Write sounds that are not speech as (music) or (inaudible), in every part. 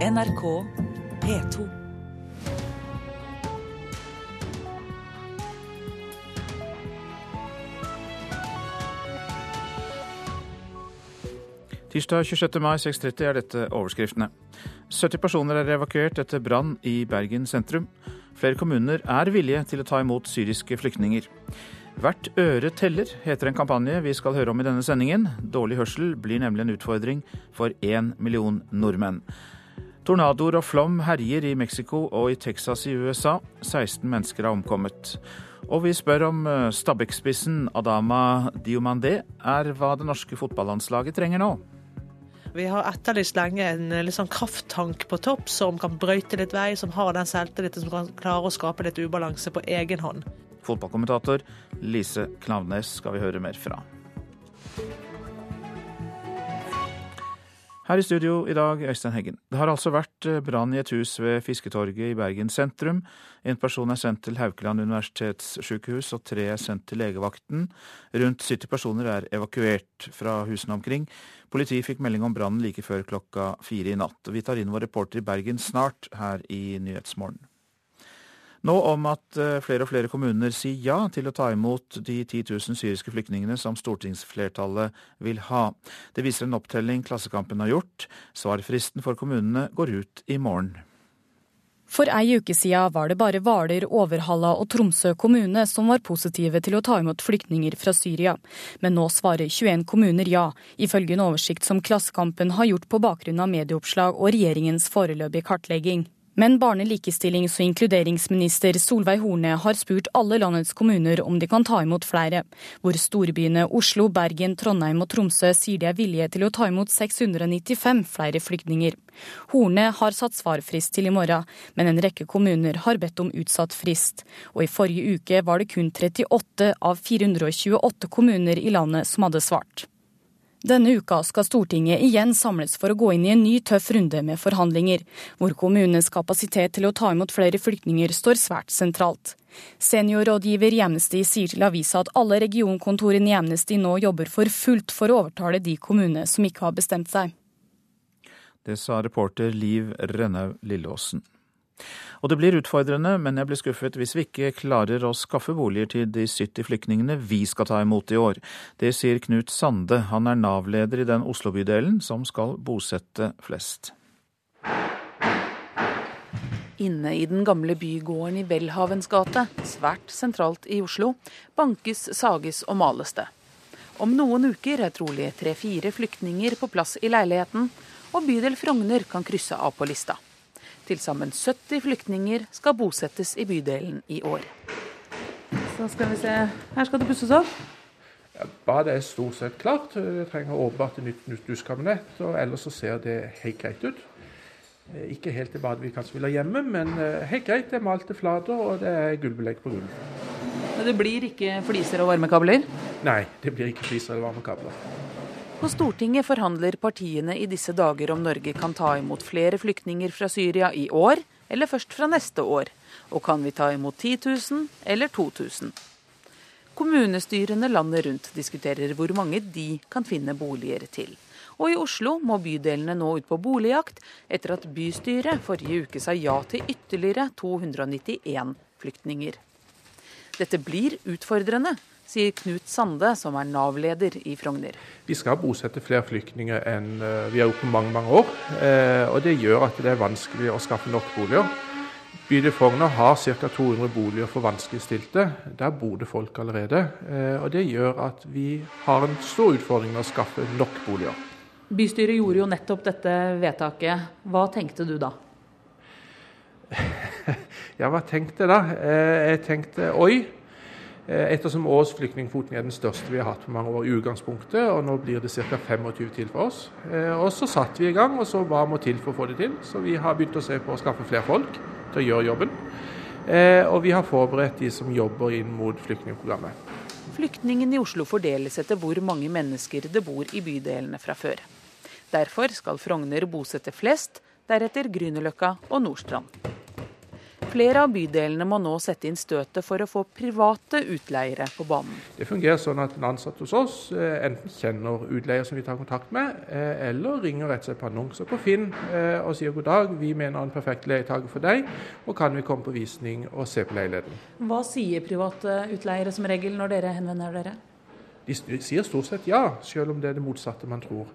NRK P2. Tirsdag 26. mai 6.30 er dette overskriftene. 70 personer er evakuert etter brann i Bergen sentrum. Flere kommuner er villige til å ta imot syriske flyktninger. Hvert øre teller, heter en kampanje vi skal høre om i denne sendingen. Dårlig hørsel blir nemlig en utfordring for én million nordmenn. Tornadoer og flom herjer i Mexico og i Texas i USA. 16 mennesker har omkommet. Og vi spør om eh, Stabæk-spissen Adama Diomandé er hva det norske fotballandslaget trenger nå. Vi har etterlyst lenge en litt sånn krafttank på topp som kan brøyte litt vei, som har den selvtilliten som kan klare å skape litt ubalanse på egen hånd. Fotballkommentator Lise Knavnes skal vi høre mer fra. Her i studio i dag, Øystein Heggen. Det har altså vært eh, brann i et hus ved Fisketorget i Bergen sentrum. En person er sendt til Haukeland universitetssykehus, og tre er sendt til legevakten. Rundt 70 personer er evakuert fra husene omkring. Politiet fikk melding om brannen like før klokka fire i natt. Vi tar inn vår reporter i Bergen snart, her i Nyhetsmorgen. Nå om at eh, flere og flere kommuner sier ja til å ta imot de 10 000 syriske flyktningene som stortingsflertallet vil ha. Det viser en opptelling Klassekampen har gjort. Svarfristen for kommunene går ut i morgen. For ei uke siden var det bare Hvaler, Overhalla og Tromsø kommune som var positive til å ta imot flyktninger fra Syria. Men nå svarer 21 kommuner ja, ifølge en oversikt som Klassekampen har gjort på bakgrunn av medieoppslag og regjeringens foreløpige kartlegging. Men barne-, likestillings- og inkluderingsminister Solveig Horne har spurt alle landets kommuner om de kan ta imot flere, hvor storbyene Oslo, Bergen, Trondheim og Tromsø sier de er villige til å ta imot 695 flere flyktninger. Horne har satt svarfrist til i morgen, men en rekke kommuner har bedt om utsatt frist. Og i forrige uke var det kun 38 av 428 kommuner i landet som hadde svart. Denne uka skal Stortinget igjen samles for å gå inn i en ny tøff runde med forhandlinger, hvor kommunenes kapasitet til å ta imot flere flyktninger står svært sentralt. Seniorrådgiver i Amnesty sier til avisa at alle regionkontorene i Amnesty nå jobber for fullt for å overtale de kommunene som ikke har bestemt seg. Det sa reporter Liv Rønnaug Lilleåsen. Og det blir utfordrende, men jeg blir skuffet hvis vi ikke klarer å skaffe boliger til de 70 flyktningene vi skal ta imot i år. Det sier Knut Sande. Han er Nav-leder i den Oslo-bydelen som skal bosette flest. Inne i den gamle bygården i Welhavens gate, svært sentralt i Oslo, bankes, sages og males det. Om noen uker er trolig tre-fire flyktninger på plass i leiligheten, og bydel Frogner kan krysse av på lista. Til sammen 70 flyktninger skal bosettes i bydelen i år. Så skal vi se Her skal det pusses opp. Ja, badet er stort sett klart. Det trenger åpenbart et nytt, nytt dusjkabinett. Og ellers så ser det helt greit ut. Eh, ikke helt det badet vi kanskje vil ha hjemme, men eh, helt greit. Det er malte flater, og det er gulvbelegg på gulvet. Men det blir ikke fliser og varmekabler? Nei, det blir ikke fliser eller varmekabler. På Stortinget forhandler partiene i disse dager om Norge kan ta imot flere flyktninger fra Syria i år, eller først fra neste år. Og kan vi ta imot 10 000 eller 2000? Kommunestyrene landet rundt diskuterer hvor mange de kan finne boliger til. Og i Oslo må bydelene nå ut på boligjakt etter at bystyret forrige uke sa ja til ytterligere 291 flyktninger. Dette blir utfordrende, sier Knut Sande, som er Nav-leder i Frogner. Vi skal bosette flere flyktninger enn eh, vi har gjort på mange mange år. Eh, og Det gjør at det er vanskelig å skaffe nok boliger. Bydel Frogner har ca. 200 boliger for vanskeligstilte. Der bor det folk allerede. Eh, og Det gjør at vi har en stor utfordring med å skaffe nok boliger. Bystyret gjorde jo nettopp dette vedtaket. Hva tenkte du da? (laughs) ja, hva tenkte jeg da? Jeg tenkte oi. Eh, ettersom årets flyktningkvoten er den største vi har hatt på mange år i utgangspunktet, og nå blir det ca. 25 til for oss. Eh, og så satte vi i gang, og så hva må til for å få det til? Så vi har begynt å se på å skaffe flere folk til å gjøre jobben. Eh, og vi har forberedt de som jobber inn mot flyktningprogrammet. Flyktningene i Oslo fordeles etter hvor mange mennesker det bor i bydelene fra før. Derfor skal Frogner bosette flest, deretter Grünerløkka og Nordstrand. Flere av bydelene må nå sette inn støtet for å få private utleiere på banen. Det fungerer sånn at en ansatt hos oss eh, enten kjenner utleier som vi tar kontakt med, eh, eller ringer rett og slett på annonser på Finn eh, og sier god dag, vi mener en perfekt leietaker for deg, og kan vi komme på visning og se på leiligheten. Hva sier private utleiere som regel når dere henvender dere? De sier stort sett ja, selv om det er det motsatte man tror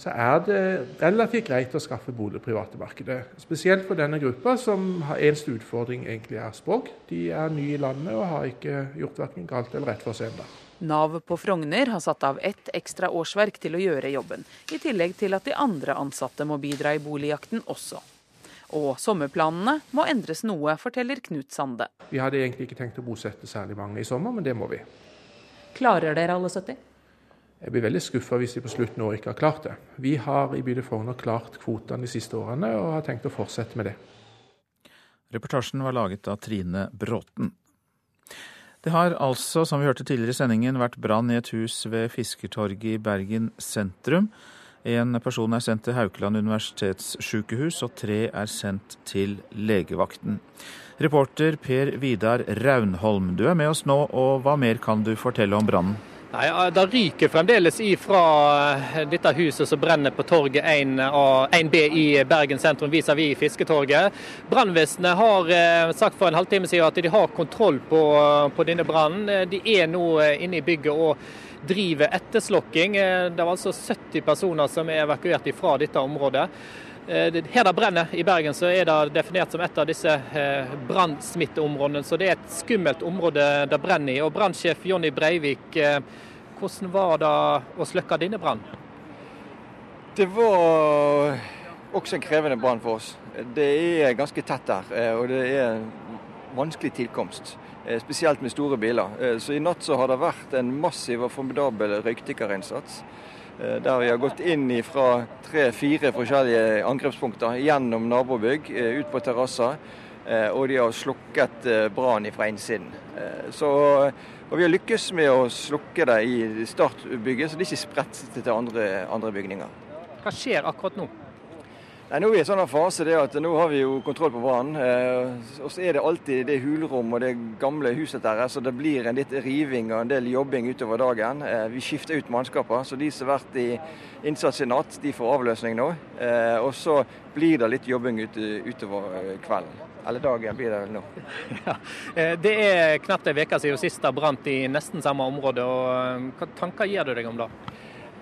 så er det relativt greit å skaffe bolig i private markedet. Spesielt for denne gruppa, som har eneste utfordring egentlig er språk. De er nye i landet og har ikke gjort verken galt eller rett for seg ennå. Nav på Frogner har satt av ett ekstra årsverk til å gjøre jobben, i tillegg til at de andre ansatte må bidra i boligjakten også. Og sommerplanene må endres noe, forteller Knut Sande. Vi hadde egentlig ikke tenkt å bosette særlig mange i sommer, men det må vi. Klarer dere alle 70? Jeg blir veldig skuffa hvis de på slutt nå ikke har klart det. Vi har i bydel Frogner klart kvotene de siste årene, og har tenkt å fortsette med det. Reportasjen var laget av Trine Bråten. Det har altså, som vi hørte tidligere i sendingen, vært brann i et hus ved Fiskertorget i Bergen sentrum. En person er sendt til Haukeland universitetssykehus, og tre er sendt til legevakten. Reporter Per Vidar Raunholm, du er med oss nå, og hva mer kan du fortelle om brannen? Nei, Det ryker fremdeles ifra eh, dette huset som brenner på torget 1B i Bergen sentrum vis-à-vis Fisketorget. Brannvesenet har eh, sagt for en halvtime siden at de har kontroll på, på denne brannen. De er nå eh, inne i bygget og driver etterslokking. Det var altså 70 personer som er evakuert fra dette området. Her det brenner i Bergen, så er det definert som et av disse brannsmitteområdene. Så det er et skummelt område det brenner i. Og Brannsjef Jonny Breivik, hvordan var det å slukke denne brannen? Det var også en krevende brann for oss. Det er ganske tett der, eh, og det er vanskelig tilkomst. Eh, spesielt med store biler. Eh, så i natt så har det vært en massiv og formidabel røykdykkerinnsats. Der vi har gått inn fra tre-fire forskjellige angrepspunkter gjennom nabobygg, ut på terrasser. Og de har slukket brannen fra innsiden. Så og vi har lykkes med å slukke det i startbygget, så det ikke spredt til andre, andre bygninger. Hva skjer akkurat nå? Nei, nå er vi i en sånn fase det at nå har vi jo kontroll på brannen. Eh, og så er det alltid det hulrom og det gamle huset der, så det blir en litt riving og en del jobbing utover dagen. Eh, vi skifter ut mannskaper, så de som har vært i innsats i natt, de får avløsning nå. Eh, og så blir det litt jobbing ut, utover eh, kvelden. Eller dagen blir det vel nå. (laughs) Ja. Eh, det er knapt ei uke siden sist det brant i nesten samme område. og eh, Hva tanker gir du deg om det?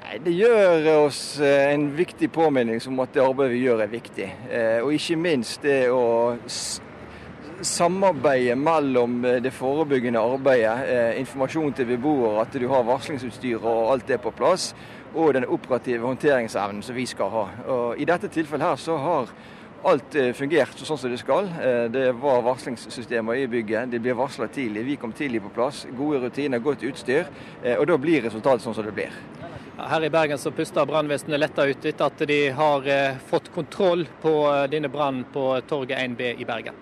Det gjør oss eh, en viktig påminning om at det arbeidet vi gjør er viktig. Og ikke minst det å samarbeide mellom det forebyggende arbeidet, informasjon til beboere, at du har varslingsutstyr og alt det på plass, og den operative håndteringsevnen som vi skal ha. Og I dette tilfellet her så har Alt fungert sånn som det skal. Eh, det var varslingssystemer i bygget. Det ble varsla tidlig. Vi kom tidlig på plass. Gode rutiner, godt utstyr. Eh, og da blir resultatet sånn som det blir. Her i Bergen så puster brannvesenet letta ut etter at de har fått kontroll på denne brannen på torget 1B i Bergen.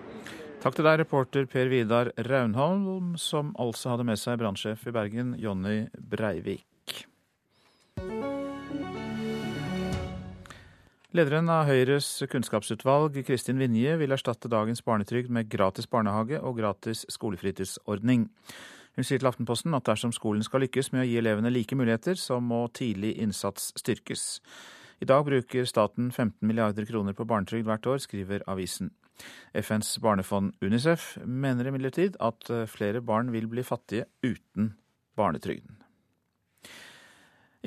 Takk til deg, reporter Per Vidar Raunholm, som altså hadde med seg brannsjef i Bergen, Jonny Breivik. Lederen av Høyres kunnskapsutvalg, Kristin Vinje, vil erstatte dagens barnetrygd med gratis barnehage og gratis skolefritidsordning. Hun sier til Aftenposten at dersom skolen skal lykkes med å gi elevene like muligheter, så må tidlig innsats styrkes. I dag bruker staten 15 milliarder kroner på barnetrygd hvert år, skriver avisen. FNs barnefond Unicef mener imidlertid at flere barn vil bli fattige uten barnetrygden.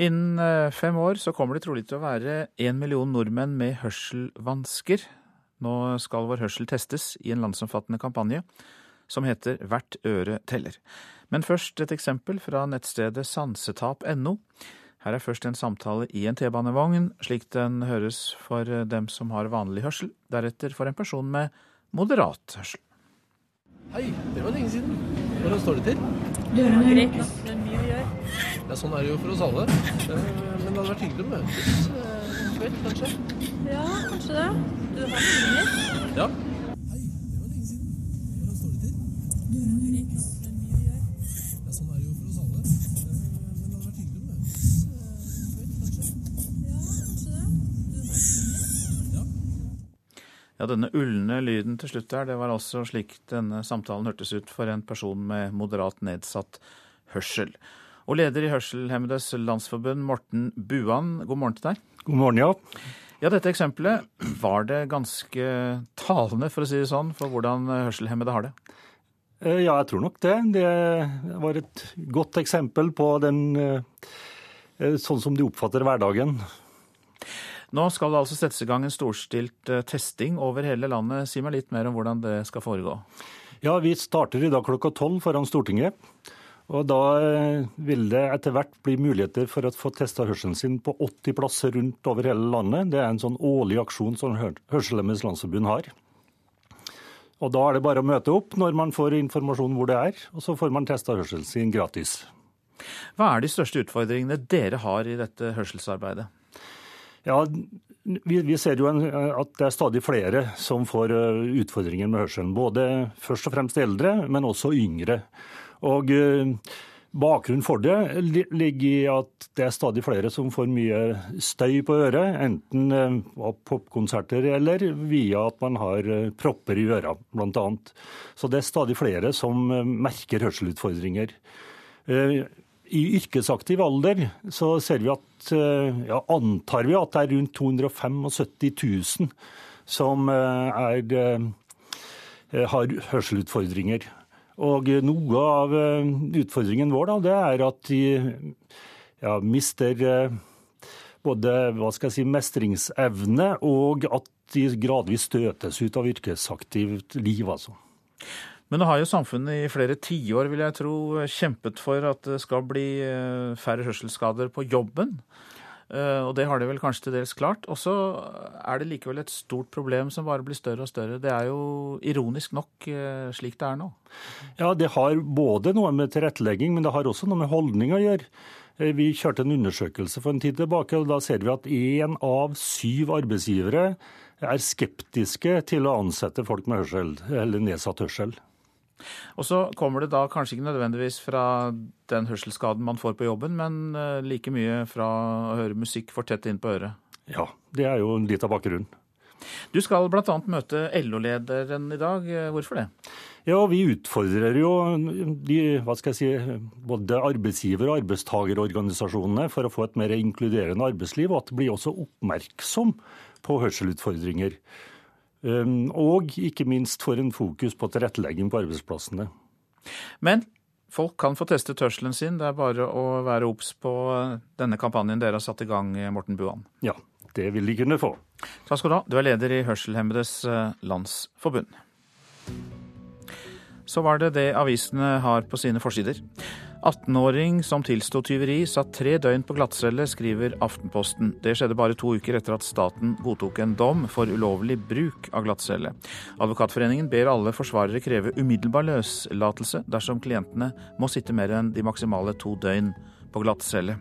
Innen eh, fem år så kommer det trolig til å være én million nordmenn med hørselvansker. Nå skal vår hørsel testes i en landsomfattende kampanje som heter Hvert øre teller. Men først et eksempel fra nettstedet sansetap.no. Her er først en samtale i en T-banevogn, slik den høres for dem som har vanlig hørsel. Deretter for en person med moderat hørsel. Hei, det var lenge siden. Hvordan står det til? Det er greit det er mye å gjøre. Ja, sånn er det jo for oss alle. Eh, men det hadde vært hyggelig å møtes eh, en kveld, kanskje? Ja, kanskje det. Du har hyggelig. Ja. Ja, denne ulne lyden til slutt der, det var altså slik denne samtalen hørtes ut for en person med moderat nedsatt hørsel. Og leder i Hørselhemmedes Landsforbund, Morten Buan, god morgen til deg. God morgen, ja. Ja, dette eksempelet, var det ganske talende, for å si det sånn, for hvordan hørselhemmede har det? Eh, Ja, jeg tror nok det. Det var et godt eksempel på den eh, sånn som de oppfatter hverdagen. Nå skal det altså settes i gang en storstilt eh, testing over hele landet. Si meg litt mer om hvordan det skal foregå. Ja, vi starter i dag klokka tolv foran Stortinget. Og da eh, vil det etter hvert bli muligheter for å få testa hørselen sin på 80 plasser rundt over hele landet. Det er en sånn årlig aksjon som Hør- Hørselhemmedes Landsforbund har. Og da er det bare å møte opp når man får informasjon hvor det er, og så får man testa hørselen sin gratis. Hva er de største utfordringene dere har i dette hørselsarbeidet? Ja, vi, vi ser jo en, at det er stadig flere som får utfordringer med hørselen. Både først og fremst eldre, men også yngre. Og Bakgrunnen for det ligger i at det er stadig flere som får mye støy på øret, enten ø, av popkonserter eller via at man har propper i øra, bl.a. Så det er stadig flere som merker hørselutfordringer. I yrkesaktiv alder så ser vi at, eh, ja, antar vi at det er rundt 275 000 som eh, er, eh, har hørselutfordringer. Og noe av utfordringen vår da, det er at de ja, mister både hva skal jeg si, mestringsevne og at de gradvis støtes ut av yrkesaktivt liv. altså. Men nå har jo samfunnet i flere tiår, vil jeg tro, kjempet for at det skal bli eh, færre hørselsskader på jobben. Eh, Og det har de vel kanskje til dels klart. Og så er det likevel et stort problem som bare blir større og større. Det er jo ironisk nok eh, slik det er nå. Ja, det har både noe med tilrettelegging, men det har også noe med holdning å gjøre. Vi kjørte en undersøkelse for en tid tilbake, og da ser vi at én av syv arbeidsgivere er skeptiske til å ansette folk med hørsel, eller nedsatt hørsel. Og så kommer det da kanskje ikke nødvendigvis fra den hørselsskaden man får på jobben, men eh, like mye fra å høre musikk for tett inn på øret. Ja, det er jo litt av bakgrunnen. Du skal bl.a. møte LO-lederen i dag. Hvorfor det? Ja, vi utfordrer jo de, hva skal jeg si, både arbeidsgiver- og arbeidstagerorganisasjonene for å få et mer inkluderende arbeidsliv, og at de blir også oppmerksom på hørselutfordringer. Um, Og ikke minst får en fokus på tilrettelegging på arbeidsplassene. Men folk kan få testet hørselen sin. Det er bare å være obs på denne kampanjen dere har satt i gang, Morten Buan. Ja, det vil de kunne få. Takk skal du ha. Du er leder i Hørselhemmedes eh, Landsforbund. Så var det det avisene har på sine forsider. 18-åring som tilsto tyveri, satt tre døgn på glattcelle, skriver Aftenposten. Det skjedde bare to uker etter at staten godtok en dom for ulovlig bruk av glattcelle. Advokatforeningen ber alle forsvarere kreve umiddelbar løslatelse dersom klientene må sitte mer enn de maksimale to døgn på glattcelle.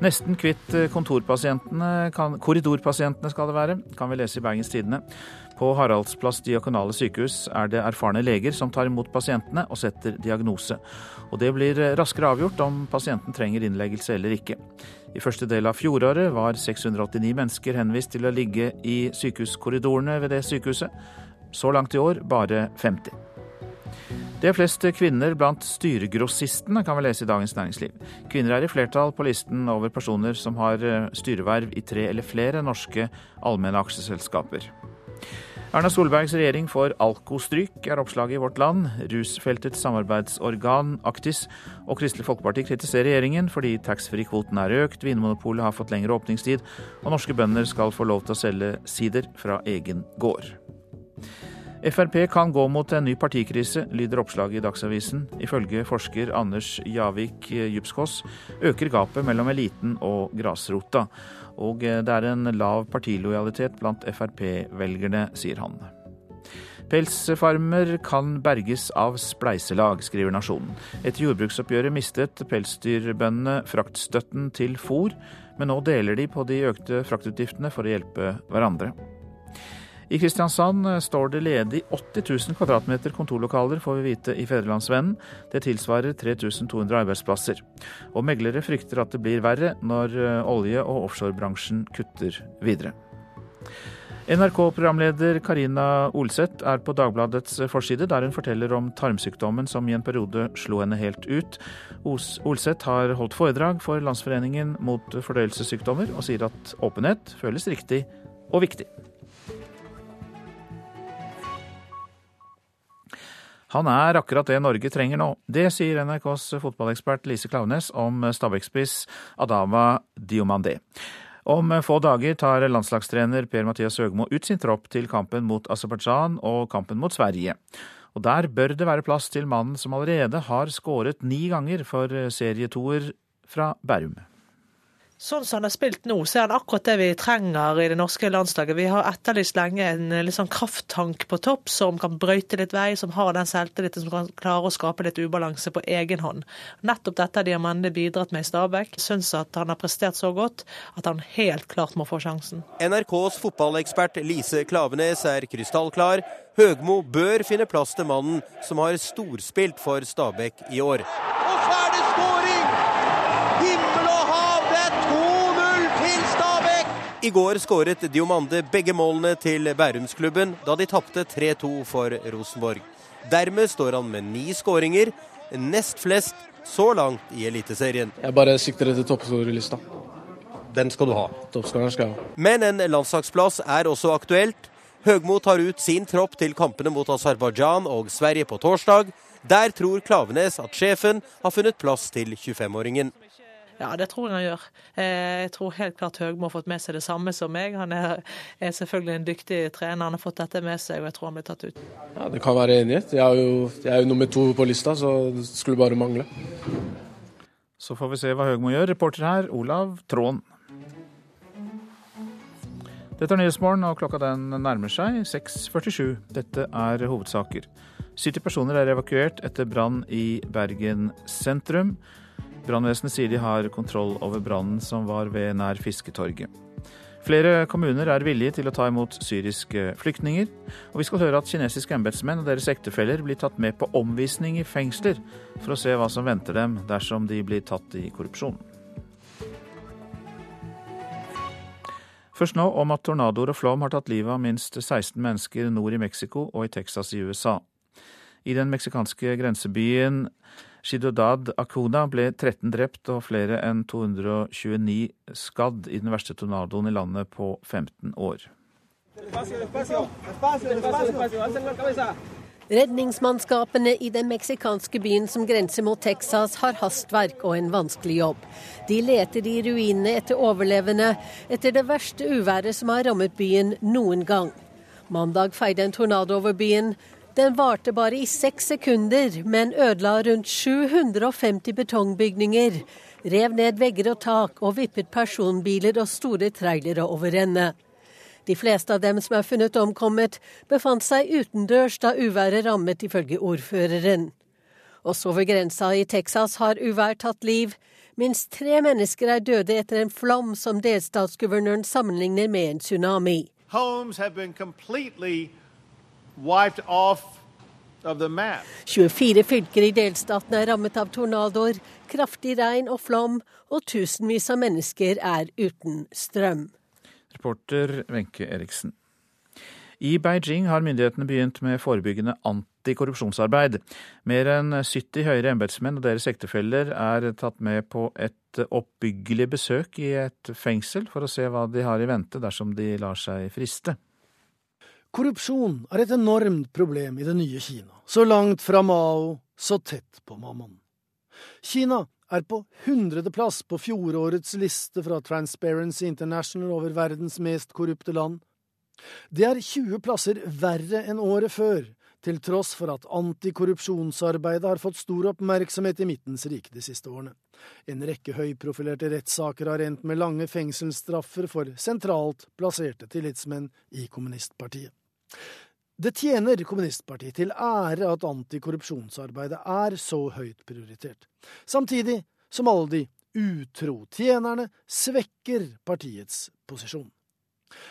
Nesten kvitt kan, korridorpasientene skal det være, kan vi lese i Bergens Tidende. På Haraldsplass diakonale sykehus er det erfarne leger som tar imot pasientene og setter diagnose. Og det blir eh, raskere avgjort om pasienten trenger innleggelse eller ikke. I første del av fjoråret var 689 mennesker henvist til å ligge i sykehuskorridorene ved det sykehuset. Så langt i år bare 50. Det er flest kvinner blant styregrossistene, kan vi lese i Dagens Næringsliv. Kvinner er i flertall på listen over personer som har eh, styreverv i tre eller flere norske allmenne aksjeselskaper. Erna Solbergs regjering får alkostryk, er oppslaget i Vårt Land. Rusfeltets samarbeidsorgan Aktis og Kristelig Folkeparti kritiserer regjeringen fordi taxfree-kvoten er økt, Vinmonopolet har fått lengre åpningstid, og norske bønder skal få lov til å selge sider fra egen gård. Frp kan gå mot en ny partikrise, lyder oppslaget i Dagsavisen. Ifølge forsker Anders Javik Djupskås øker gapet mellom eliten og grasrota. Og det er en lav partilojalitet blant Frp-velgerne, sier han. Pelsfarmer kan berges av spleiselag, skriver Nasjonen. Etter jordbruksoppgjøret mistet pelsdyrbøndene fraktstøtten til fôr, men nå deler de på de økte fraktutgiftene for å hjelpe hverandre. I Kristiansand står det ledig 80 000 kvadratmeter kontorlokaler, får vi vite i Fedrelandsvennen. Det tilsvarer 3200 arbeidsplasser. Og meglere frykter at det blir verre når olje- og offshorebransjen kutter videre. NRK-programleder Karina Olseth er på Dagbladets forside, der hun forteller om tarmsykdommen som i en periode slo henne helt ut. Olseth har holdt foredrag for Landsforeningen mot fordøyelsessykdommer, og sier at åpenhet føles riktig og viktig. Han er akkurat det Norge trenger nå. Det sier NRKs fotballekspert Lise Klaveness om Stabæk-spiss Adama Diomandé. Om få dager tar landslagstrener Per-Mathias Høgmo ut sin tropp til kampen mot Aserbajdsjan og kampen mot Sverige. Og Der bør det være plass til mannen som allerede har skåret ni ganger for serietoer fra Bærum. Sånn som han har spilt nå, så er han akkurat det vi trenger i det norske landslaget. Vi har etterlyst lenge en litt sånn krafttank på topp som kan brøyte litt vei, som har den selvtilliten som kan klare å skape litt ubalanse på egen hånd. Nettopp dette har Diamande bidratt med i Stabæk. Syns at han har prestert så godt at han helt klart må få sjansen. NRKs fotballekspert Lise Klavenes er krystallklar. Høgmo bør finne plass til mannen som har storspilt for Stabæk i år. I går skåret Diomande begge målene til Bærumsklubben da de tapte 3-2 for Rosenborg. Dermed står han med ni skåringer, nest flest så langt i Eliteserien. Jeg bare sikter etter toppskårerlista. Den skal du ha. Toppskåreren skal jeg ha. Men en landslagsplass er også aktuelt. Høgmo tar ut sin tropp til kampene mot Aserbajdsjan og Sverige på torsdag. Der tror Klavenes at sjefen har funnet plass til 25-åringen. Ja, det tror jeg han gjør. Eh, Jeg tror helt klart Høgmo har fått med seg det samme som meg. Han er, er selvfølgelig en dyktig trener, han har fått dette med seg, og jeg tror han blir tatt ut. Ja, Det kan være enighet. Jeg er, jo, jeg er jo nummer to på lista, så det skulle bare mangle. Så får vi se hva Høgmo gjør. Reporter her, Olav Tråen. Dette er Nyhetsmorgen, og klokka den nærmer seg 6.47. Dette er hovedsaker. 70 personer er evakuert etter brann i Bergen sentrum. Brannvesenet sier de har kontroll over brannen som var ved nær Fisketorget. Flere kommuner er villige til å ta imot syriske flyktninger. Og vi skal høre at kinesiske embetsmenn og deres ektefeller blir tatt med på omvisning i fengsler for å se hva som venter dem dersom de blir tatt i korrupsjon. Først nå om at tornadoer og flom har tatt livet av minst 16 mennesker nord i Mexico og i Texas i USA. I den meksikanske grensebyen Shidodad Akuna ble 13 drept og flere enn 229 skadd i den verste tornadoen i landet på 15 år. Redningsmannskapene i den meksikanske byen som grenser mot Texas, har hastverk og en vanskelig jobb. De leter i ruinene etter overlevende etter det verste uværet som har rammet byen noen gang. Mandag feide en tornado over byen. Den varte bare i seks sekunder, men ødela rundt 750 betongbygninger. Rev ned vegger og tak og vippet personbiler og store trailere over ende. De fleste av dem som er funnet omkommet, befant seg utendørs da uværet rammet, ifølge ordføreren. Også ved grensa i Texas har uvær tatt liv. Minst tre mennesker er døde etter en flom som delstatsguvernøren sammenligner med en tsunami. Homes have been completely wiped off of the map. 24 fylker i delstaten er rammet av tornadoer, kraftig regn og flom, og tusenvis av mennesker er uten strøm. Reporter Wenche Eriksen. I Beijing har myndighetene begynt med forebyggende antikorrupsjonsarbeid. Mer enn 70 høyere embetsmenn og deres ektefeller er tatt med på et oppbyggelig besøk i et fengsel for å se hva de har i vente dersom de lar seg friste. Korrupsjon er et enormt problem i det nye Kina. Så langt fra Mao, så tett på mammon. Kina er på hundredeplass på fjorårets liste fra Transparency International over verdens mest korrupte land. Det er 20 plasser verre enn året før, til tross for at antikorrupsjonsarbeidet har fått stor oppmerksomhet i Midtens rike de siste årene. En rekke høyprofilerte rettssaker har endt med lange fengselsstraffer for sentralt plasserte tillitsmenn i kommunistpartiet. Det tjener kommunistpartiet til ære at antikorrupsjonsarbeidet er så høyt prioritert, samtidig som alle de utro tjenerne svekker partiets posisjon.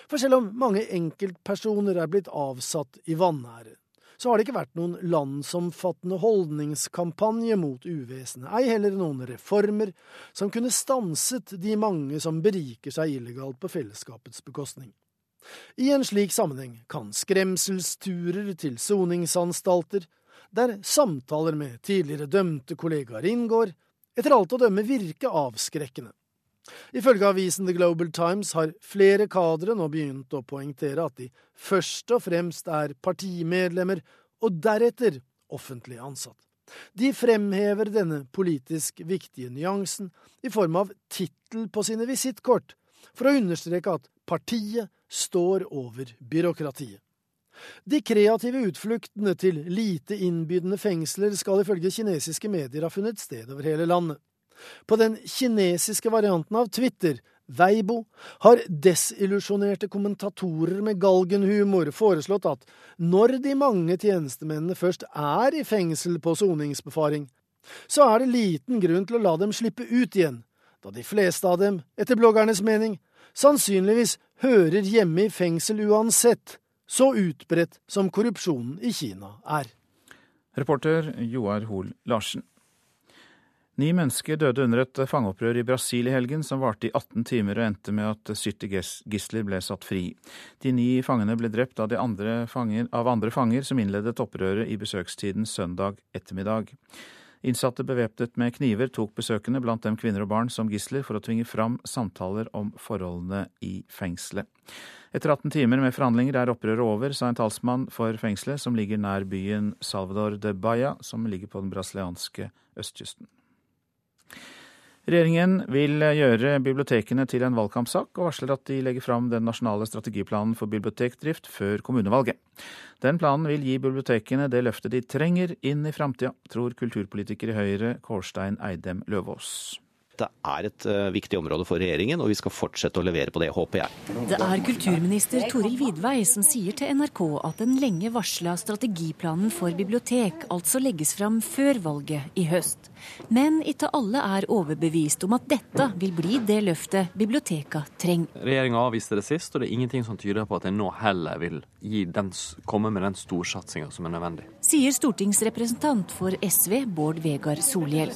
For selv om mange enkeltpersoner er blitt avsatt i vanære, så har det ikke vært noen landsomfattende holdningskampanje mot uvesenet, ei heller noen reformer som kunne stanset de mange som beriker seg illegalt på fellesskapets bekostning. I en slik sammenheng kan skremselsturer til soningsanstalter, der samtaler med tidligere dømte kollegaer inngår, etter alt å dømme virke avskrekkende. Ifølge avisen The Global Times har flere kadre nå begynt å poengtere at de først og fremst er partimedlemmer, og deretter offentlig ansatt. De fremhever denne politisk viktige nyansen i form av tittel på sine visittkort, for å understreke at partiet står over byråkratiet. De kreative utfluktene til lite innbydende fengsler skal ifølge kinesiske medier ha funnet sted over hele landet. På den kinesiske varianten av Twitter, Weibo, har desillusjonerte kommentatorer med galgenhumor foreslått at når de mange tjenestemennene først er i fengsel på soningsbefaring, så er det liten grunn til å la dem slippe ut igjen, da de fleste av dem, etter bloggernes mening, sannsynligvis hører hjemme i fengsel uansett, så utbredt som korrupsjonen i Kina er. Reporter Joar Hoel Larsen. Ni mennesker døde under et fangeopprør i Brasil i helgen, som varte i 18 timer og endte med at 70 gisler ble satt fri. De ni fangene ble drept av, andre fanger, av andre fanger som innledet opprøret i besøkstiden søndag ettermiddag. Innsatte bevæpnet med kniver tok besøkende, blant dem kvinner og barn, som gisler for å tvinge fram samtaler om forholdene i fengselet. Etter 18 timer med forhandlinger er opprøret over, sa en talsmann for fengselet, som ligger nær byen Salvador de Baya, som ligger på den brasilianske østkysten. Regjeringen vil gjøre bibliotekene til en valgkampsak, og varsler at de legger fram den nasjonale strategiplanen for bibliotekdrift før kommunevalget. Den planen vil gi bibliotekene det løftet de trenger inn i framtida, tror kulturpolitiker i Høyre Kårstein Eidem Løvaas. Dette er et uh, viktig område for regjeringen, og vi skal fortsette å levere på det, håper jeg. Det er kulturminister Toril Vidvei som sier til NRK at den lenge varsla strategiplanen for bibliotek altså legges fram før valget i høst. Men ikke alle er overbevist om at dette vil bli det løftet biblioteka trenger. Regjeringa avviste det sist, og det er ingenting som tyder på at en nå heller vil den, komme med den storsatsinga som er nødvendig. Sier stortingsrepresentant for SV Bård Vegar Solhjell.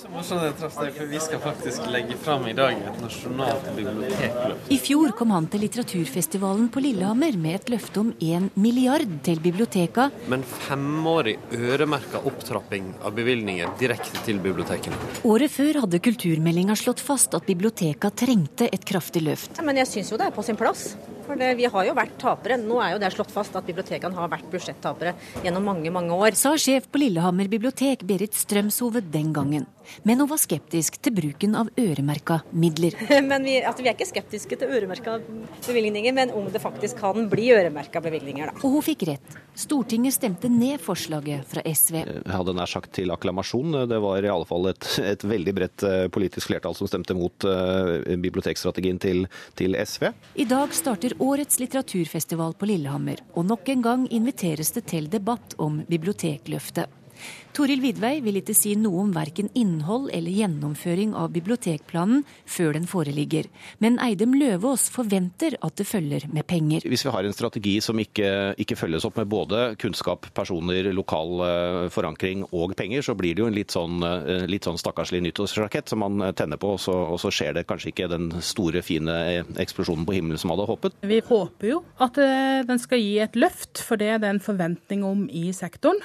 Vi skal faktisk legge fram i dag et nasjonalt bibliotekløft. I fjor kom han til litteraturfestivalen på Lillehammer med et løfte om én milliard til biblioteka. Men femårig øremerka opptrapping av bevilgninger direkte til bibliotekene. Året før hadde kulturmeldinga slått fast at biblioteka trengte et kraftig løft. Men jeg syns jo det er på sin plass. For det, vi har jo vært tapere. Nå er jo det slått fast at bibliotekene har vært budsjettapere gjennom mange, mange år. Sa sjef på Lillehammer bibliotek Berit Strømshove den gangen. Men hun var skeptisk til bruken av øremerka midler. (laughs) men vi, altså, vi, er ikke skeptiske til øremerka bevilgninger, men om det faktisk kan bli øremerka bevilgninger, da. Og hun fikk rett. Stortinget stemte ned forslaget fra SV. Jeg hadde nær sagt til akklamasjon. Det var i alle fall et, et veldig bredt eh, politisk flertall som stemte mot uh, bibliotekstrategien til, til SV. I dag starter årets litteraturfestival på Lillehammer, og nok en gang inviteres det til debatt om bibliotekløftet. Toril Vidvei vil ikke si noe om verken innhold eller gjennomføring av bibliotekplanen før den foreligger, men Eidem Løvaas forventer at det følger med penger. Hvis vi har en strategi som ikke, ikke følges opp med både kunnskap, personer, lokal uh, forankring og penger, så blir det jo en litt sånn, uh, litt sånn stakkarslig nyttårsrakett som man tenner på, og så, og så, skjer det kanskje ikke den store, fine eksplosjonen på himmelen som hadde håpet. Vi håper jo at den skal gi et løft, for det er det en forventning om i sektoren.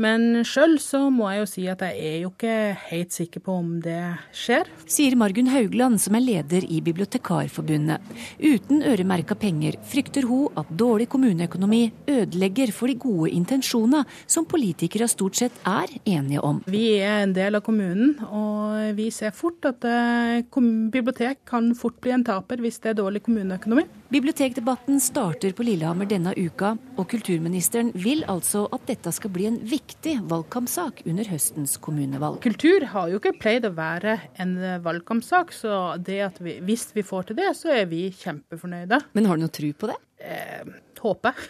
Men sjøl så må jeg jo si at jeg er jo ikke helt sikker på om det skjer. Sier Margunn Haugland, som er leder i Bibliotekarforbundet. Uten øremerka penger frykter hun at dårlig kommuneøkonomi ødelegger for de gode intensjonene som politikere stort sett er enige om. Vi er en del av kommunen, og vi ser fort at eh, bibliotek kan fort bli en taper hvis det er dårlig kommuneøkonomi. Bibliotekdebatten starter på Lillehammer denne uka, og kulturministeren vil altså at dette skal bli en viktig valgkampsak under høstens kommunevalg. Kultur har jo ikke pleid å være en valgkampsak, så vi, hvis vi får til det, så er vi kjempefornøyde. Men har du noe tro på det? Eh, håper.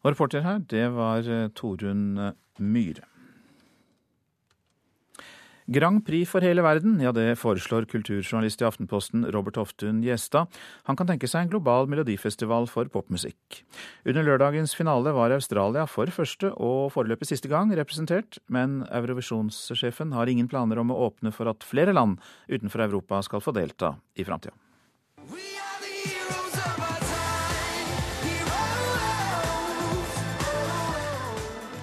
Og reporter her, det var eh, Torunn Myhre. Grand Prix for hele verden, ja det foreslår kulturjournalist i Aftenposten Robert Hoftun Gjestad. Han kan tenke seg en global melodifestival for popmusikk. Under lørdagens finale var Australia for første og foreløpig siste gang representert, men Eurovisjonssjefen har ingen planer om å åpne for at flere land utenfor Europa skal få delta i framtida.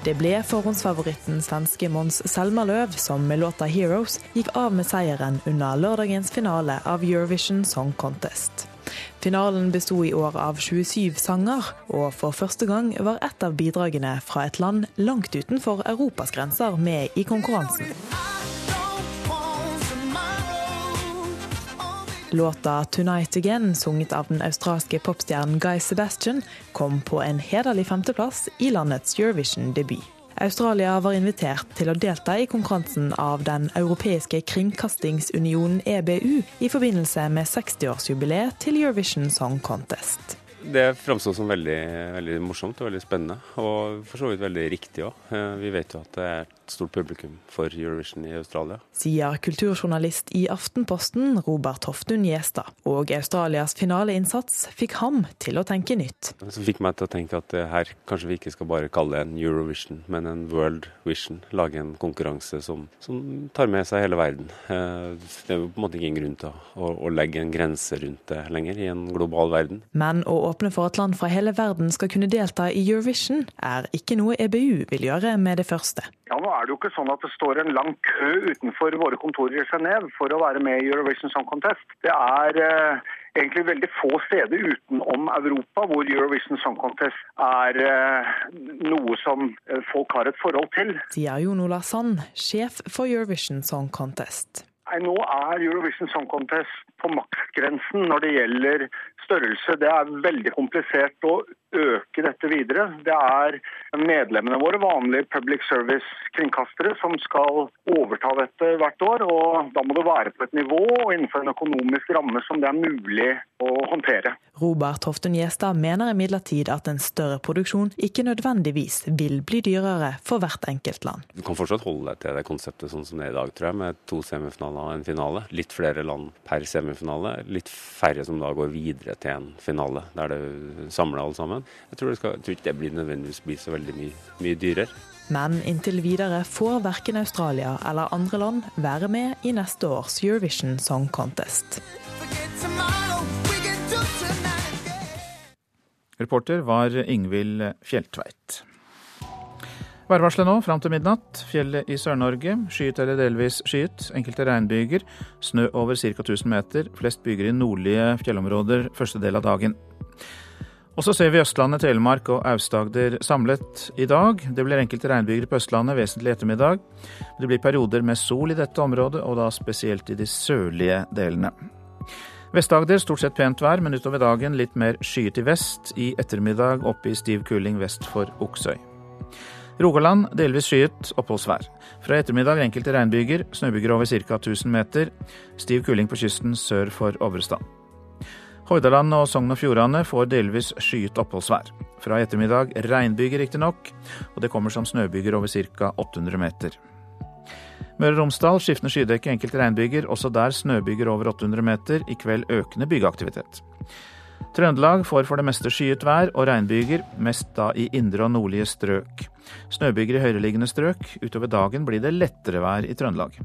Det ble forhåndsfavoritten svenske Mons Selmerløv som med låta 'Heroes' gikk av med seieren under lørdagens finale av Eurovision Song Contest. Finalen besto i år av 27 sanger, og for første gang var et av bidragene fra et land langt utenfor Europas grenser med i konkurransen. Låta 'Tonight Again', sunget av den australske popstjernen Guy Sebastian, kom på en hederlig femteplass i landets Eurovision-debut. Australia var invitert til å delta i konkurransen av Den europeiske kringkastingsunionen EBU i forbindelse med 60-årsjubileet til Eurovision Song Contest. Det framsto som veldig, veldig morsomt og veldig spennende, og for så vidt veldig riktig òg. Vi vet jo at det er stort publikum for Eurovision i Australia. Sier kulturjournalist i Aftenposten Robert Hoftun Gjestad. Og Australias finaleinnsats fikk ham til å tenke nytt. Så fikk meg til å tenke at her kanskje vi ikke skal bare kalle det en Eurovision, men en World Vision. Lage en konkurranse som, som tar med seg hele verden. Eh, Det er jo på en måte ingen grunn til å, å legge en grense rundt det lenger i en global verden. Men å åpne for at land fra hele verden skal kunne delta i Eurovision, er ikke noe EBU vil gjøre med det første. Ja, Nå er det jo ikke sånn at det står en lang kø utenfor våre kontorer i Genéve for å være med i Eurovision Song Contest. Det er eh, egentlig veldig få steder utenom Europa hvor Eurovision Song Contest er eh, noe som eh, folk har et forhold til. Sier Jon Ola Sand, sjef for Eurovision Song Contest. Nei, Nå er Eurovision Song Contest på maksgrensen når det gjelder størrelse. Det er veldig komplisert å øke dette videre. Det er medlemmene våre, vanlige public service-kringkastere, som skal overta dette hvert år. og Da må det være på et nivå og innenfor en økonomisk ramme som det er mulig å håndtere. Robert Hoftun Gjestad mener imidlertid at en større produksjon ikke nødvendigvis vil bli dyrere for hvert enkelt land. Du kan fortsatt holde deg til det konseptet sånn som det er i dag, tror jeg, med to semifinaler og en finale. Litt flere land per semifinale. Litt færre som da går videre til en finale, der det samler alle sammen. Jeg tror, skal, jeg tror ikke det blir nødvendigvis blir så veldig mye, mye dyrere. Men inntil videre får verken Australia eller andre land være med i neste års Eurovision Song Contest. Reporter var Ingvild Fjelltveit. Værvarselet nå fram til midnatt. Fjellet i Sør-Norge skyet eller delvis skyet. Enkelte regnbyger. Snø over ca. 1000 meter. Flest byger i nordlige fjellområder første del av dagen. Og så ser vi Østlandet, Telemark og Aust-Agder samlet i dag. Det blir enkelte regnbyger på Østlandet vesentlig ettermiddag. Det blir perioder med sol i dette området, og da spesielt i de sørlige delene. Vest-Agder stort sett pent vær, men utover dagen litt mer skyet i vest. I ettermiddag oppe i stiv kuling vest for Oksøy. Rogaland delvis skyet, oppholdsvær. Fra ettermiddag enkelte regnbyger, snøbyger over ca. 1000 meter. Stiv kuling på kysten sør for Obrestad. Hordaland og Sogn og Fjordane får delvis skyet oppholdsvær. Fra i ettermiddag regnbyger riktignok, og det kommer som snøbyger over ca. 800 meter. Møre og Romsdal skiftende skydekke, enkelte regnbyger, også der snøbyger over 800 meter. I kveld økende bygeaktivitet. Trøndelag får for det meste skyet vær og regnbyger, mest da i indre og nordlige strøk. Snøbyger i høyereliggende strøk. Utover dagen blir det lettere vær i Trøndelag.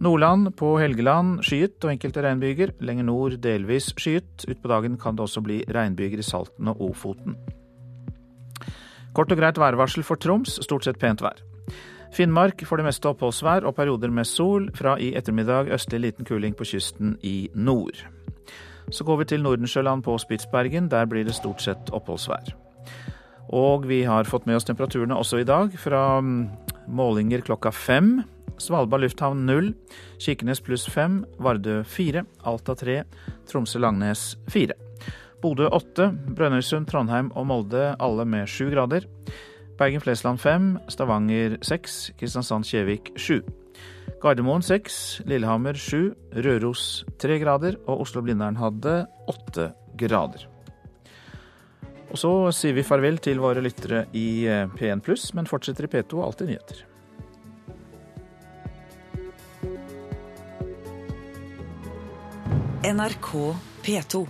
Nordland på Helgeland skyet og enkelte regnbyger. Lenger nord delvis skyet. Utpå dagen kan det også bli regnbyger i Salten og Ofoten. Kort og greit værvarsel for Troms, stort sett pent vær. Finnmark får det meste oppholdsvær og perioder med sol. Fra i ettermiddag østlig liten kuling på kysten i nord. Så går vi til Nordensjøland på Spitsbergen. Der blir det stort sett oppholdsvær. Og vi har fått med oss temperaturene også i dag, fra målinger klokka fem. Svalbard lufthavn 0, Kirkenes pluss 5, Vardø 4, Alta 3, Tromsø-Langnes 4. Bodø 8, Brønnøysund, Trondheim og Molde alle med 7 grader. Bergen-Flesland 5, Stavanger 6, Kristiansand-Kjevik 7. Gardermoen 6, Lillehammer 7, Røros 3 grader og Oslo-Blindern hadde 8 grader. Og så sier vi farvel til våre lyttere i P1 pluss, men fortsetter i P2 Alltid nyheter. NRK P2.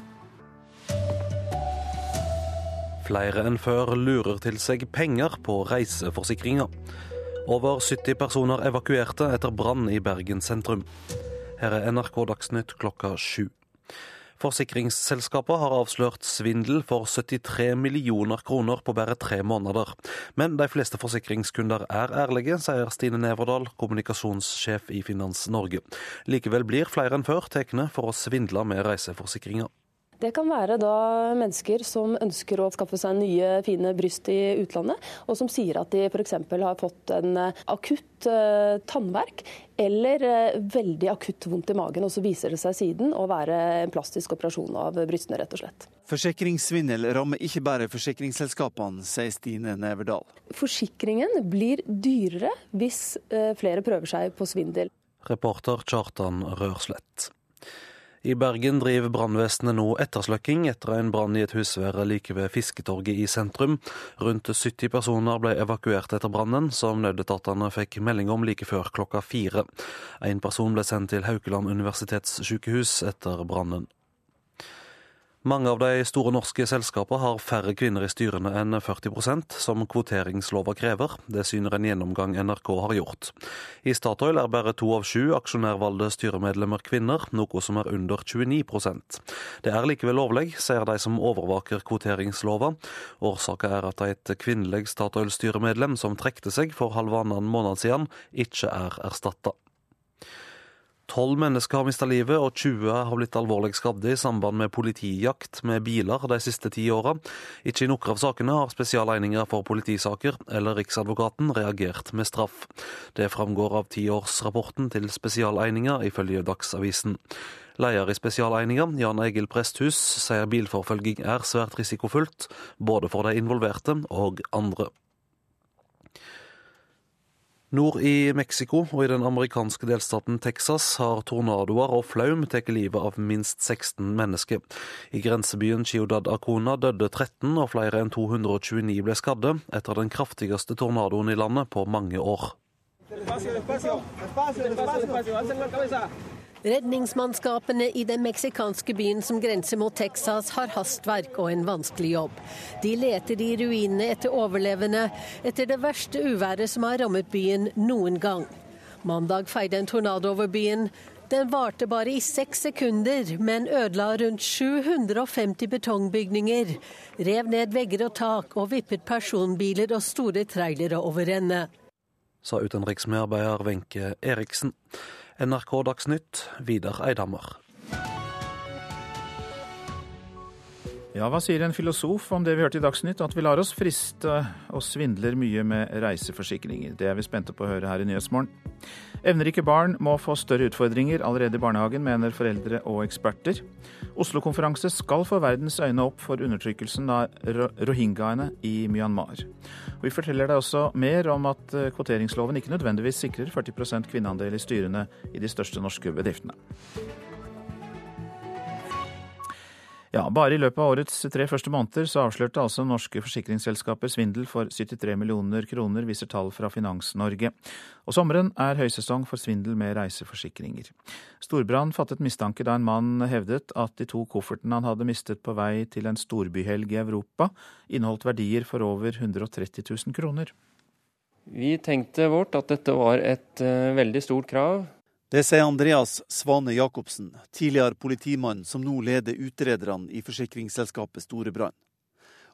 Flere enn før lurer til seg penger på reiseforsikringa. Over 70 personer evakuerte etter brann i Bergen sentrum. Her er NRK Dagsnytt klokka sju. Forsikringsselskapet har avslørt svindel for 73 millioner kroner på bare tre måneder. Men de fleste forsikringskunder er ærlige, sier Stine Neverdal, kommunikasjonssjef i Finans Norge. Likevel blir flere enn før tatt for å svindle med reiseforsikringer. Det kan være da mennesker som ønsker å skaffe seg nye, fine bryst i utlandet, og som sier at de f.eks. har fått en eh, akutt uh, tannverk eller uh, veldig akutt vondt i magen, og så viser det seg siden å være en plastisk operasjon av brystene, rett og slett. Forsikringssvindel rammer ikke bare forsikringsselskapene, sier Stine Neverdal. Forsikringen blir dyrere hvis flere prøver seg på svindel. Reporter Kjartan Rørslett. I Bergen driver brannvesenet nå ettersløkking etter en brann i et husvære like ved Fisketorget i sentrum. Rundt 70 personer ble evakuert etter brannen, som nødetatene fikk melding om like før klokka fire. En person ble sendt til Haukeland universitetssykehus etter brannen. Mange av de store norske selskapene har færre kvinner i styrene enn 40% som kvoteringslova krever. Det syner en gjennomgang NRK har gjort. I Statoil er bare to av sju aksjonærvalgte styremedlemmer kvinner, noe som er under 29% Det er likevel lovlig, sier de som overvaker kvoteringslova. Årsaken er at et kvinnelig Statoil-styremedlem som trekte seg for halvannen måned siden, ikke er erstatta. Tolv mennesker har mista livet, og 20 har blitt alvorlig skadde i samband med politijakt med biler de siste ti åra. Ikke i noen av sakene har Spesialeininger for politisaker eller Riksadvokaten reagert med straff. Det framgår av tiårsrapporten til Spesialeininga, ifølge Dagsavisen. Leder i Spesialeininga, Jan Egil Presthus, sier bilforfølging er svært risikofullt, både for de involverte og andre. Nord i Mexico og i den amerikanske delstaten Texas har tornadoer og flaum tatt livet av minst 16 mennesker. I grensebyen Ciudad Acona døde 13 og flere enn 229 ble skadde etter den kraftigste tornadoen i landet på mange år. Redningsmannskapene i den meksikanske byen som grenser mot Texas, har hastverk og en vanskelig jobb. De leter i ruinene etter overlevende etter det verste uværet som har rammet byen noen gang. Mandag feide en tornado over byen. Den varte bare i seks sekunder, men ødela rundt 750 betongbygninger. Rev ned vegger og tak og vippet personbiler og store trailere over ende. Sa utenriksmedarbeider Wenche Eriksen. NRK Dagsnytt, Vidar Eidhammer. Ja, hva sier en filosof om det vi hørte i Dagsnytt, at vi lar oss friste og svindler mye med reiseforsikringer? Det er vi spente på å høre her i Nyhetsmorgen. Evnerike barn må få større utfordringer allerede i barnehagen, mener foreldre og eksperter. Oslo-konferanse skal få verdens øyne opp for undertrykkelsen av rohingyaene i Myanmar. Og vi forteller deg også mer om at eh, kvoteringsloven ikke nødvendigvis sikrer 40% kvinneandel i styrene i de største norske bedriftene. Ja, Bare i løpet av årets tre første måneder så avslørte altså norske forsikringsselskaper svindel for 73 millioner kroner, viser tall fra Finans-Norge. Og sommeren er høysesong for svindel med reiseforsikringer. Storbrann fattet mistanke da en mann hevdet at de to koffertene han hadde mistet på vei til en storbyhelg i Europa, inneholdt verdier for over 130 000 kroner. Vi tenkte vårt at dette var et uh, veldig stort krav det sier Andreas Svane Jacobsen, tidligere politimann som nå leder utrederne i forsikringsselskapet Storebrand.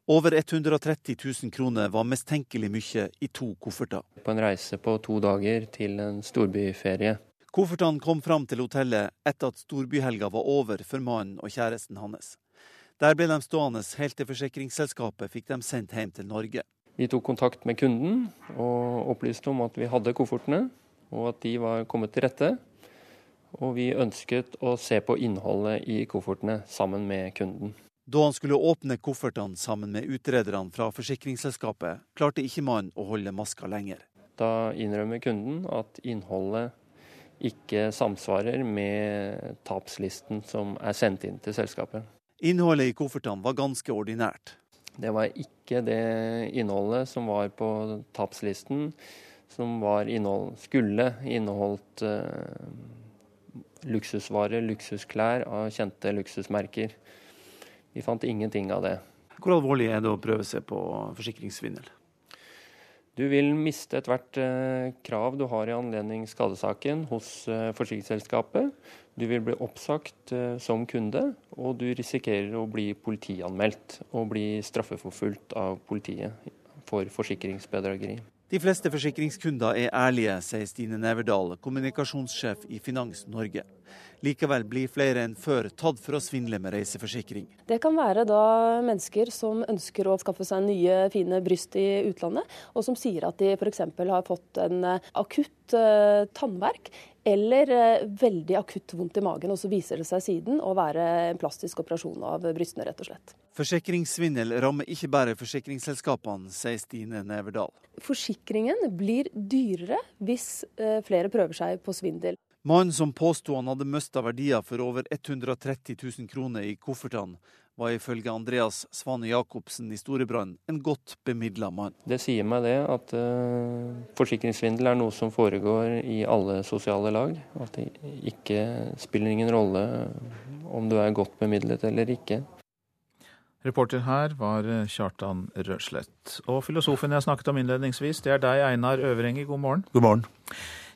Over 130 000 kroner var mistenkelig mye i to kofferter. På en reise på to dager til en storbyferie. Koffertene kom fram til hotellet etter at storbyhelga var over for mannen og kjæresten hans. Der ble de stående helt til forsikringsselskapet fikk dem sendt hjem til Norge. Vi tok kontakt med kunden og opplyste om at vi hadde koffertene og at de var kommet til rette. Og vi ønsket å se på innholdet i koffertene sammen med kunden. Da han skulle åpne koffertene sammen med utrederne fra forsikringsselskapet, klarte ikke mannen å holde maska lenger. Da innrømmer kunden at innholdet ikke samsvarer med tapslisten som er sendt inn til selskapet. Innholdet i koffertene var ganske ordinært. Det var ikke det innholdet som var på tapslisten som innehold, skulle inneholdt uh, luksusvarer, luksusklær av kjente luksusmerker. Vi fant ingenting av det. Hvor alvorlig er det å prøve seg på forsikringssvindel? Du vil miste ethvert uh, krav du har i anledning skadesaken hos uh, forsikringsselskapet. Du vil bli oppsagt eh, som kunde, og du risikerer å bli politianmeldt og bli straffeforfulgt av politiet for forsikringsbedrageri. De fleste forsikringskunder er ærlige, sier Stine Neverdal, kommunikasjonssjef i Finans Norge. Likevel blir flere enn før tatt for å svindle med reiseforsikring. Det kan være da mennesker som ønsker å skaffe seg nye, fine bryst i utlandet, og som sier at de f.eks. har fått en eh, akutt uh, tannverk eller uh, veldig akutt vondt i magen, og så viser det seg siden å være en plastisk operasjon av brystene, rett og slett. Forsikringssvindel rammer ikke bare forsikringsselskapene, sier Stine Neverdal. Forsikringen blir dyrere hvis uh, flere prøver seg på svindel. Mannen som påsto han hadde mista verdier for over 130 000 kroner i koffertene, var ifølge Andreas Svane Jacobsen i Storebrand en godt bemidla mann. Det sier meg det at uh, forsikringssvindel er noe som foregår i alle sosiale lag. At det ikke spiller ingen rolle om du er godt bemidlet eller ikke. Reporter her var eh, Kjartan Røslett. Og filosofen jeg snakket om innledningsvis, det er deg, Einar Øvrenger. God morgen. God morgen.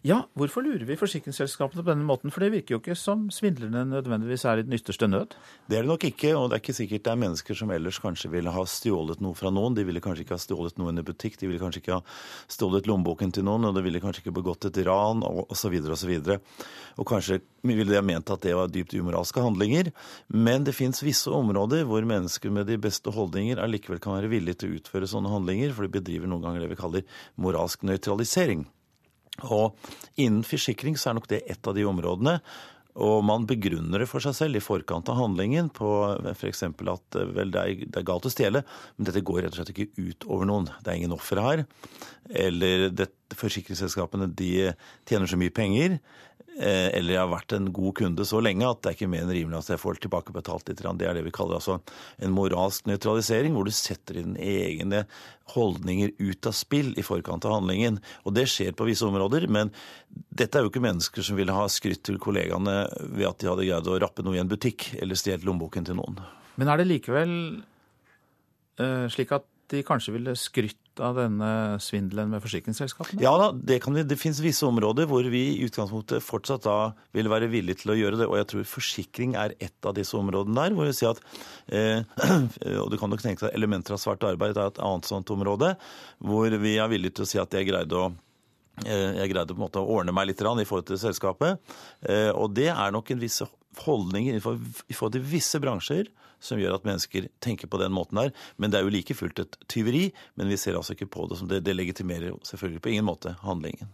Ja, hvorfor lurer vi forsikringsselskapene på denne måten? For det virker jo ikke som svindlerne nødvendigvis er i den ytterste nød. Det er det nok ikke, og det er ikke sikkert det er mennesker som ellers kanskje ville ha stjålet noe fra noen. De ville kanskje ikke ha stjålet noe i butikk, de ville kanskje ikke ha stjålet lommeboken til noen, og de ville kanskje ikke begått et ran, osv., osv. Og, og kanskje ville de ha ment at det var dypt umoralske handlinger. Men det fins visse områder hvor mennesker med de beste holdninger allikevel kan være villige til å utføre sånne handlinger, for de bedriver noen ganger det vi kaller moralsk nøytralisering. Og innen forsikring så er nok det et av de områdene. Og man begrunner det for seg selv i forkant av handlingen på f.eks. at vel, det er, det er, galt å stjele, men dette går rett og slett ikke ut over noen. Det er ingen ofre her. Eller det, forsikringsselskapene de tjener så mye penger Eh, eller jeg har vært en god kunde så lenge at det er ikke mer enn rimelig at jeg får tilbakebetalt litt. Det er det vi kaller altså en moralsk nøytralisering, hvor du setter inn egne holdninger ut av spill i forkant av handlingen. Og det skjer på visse områder, men dette er jo ikke mennesker som ville ha skrytt til kollegaene ved at de hadde greid å rappe noe i en butikk eller stjålet lommeboken til noen. Men er det likevel uh, slik at de kanskje ville skrytt av denne svindelen med forsikringsselskapene? Ja da, det, vi, det finnes visse områder hvor vi i utgangspunktet fortsatt da vil være villige til å gjøre det. Og jeg tror forsikring er et av disse områdene der. hvor vi sier at, eh, (clears throat) Og du kan nok tenke deg elementer av svart arbeid er et annet sånt område, hvor vi er villige til å si at jeg greide å jeg greide på en måte å ordne meg litt i forhold til selskapet. Eh, og det er nok en viss holdning i forhold til visse bransjer som gjør at mennesker tenker på den måten der. Men det er jo like fullt et tyveri. Men vi ser altså ikke på det som det. Det legitimerer selvfølgelig på ingen måte handlingen.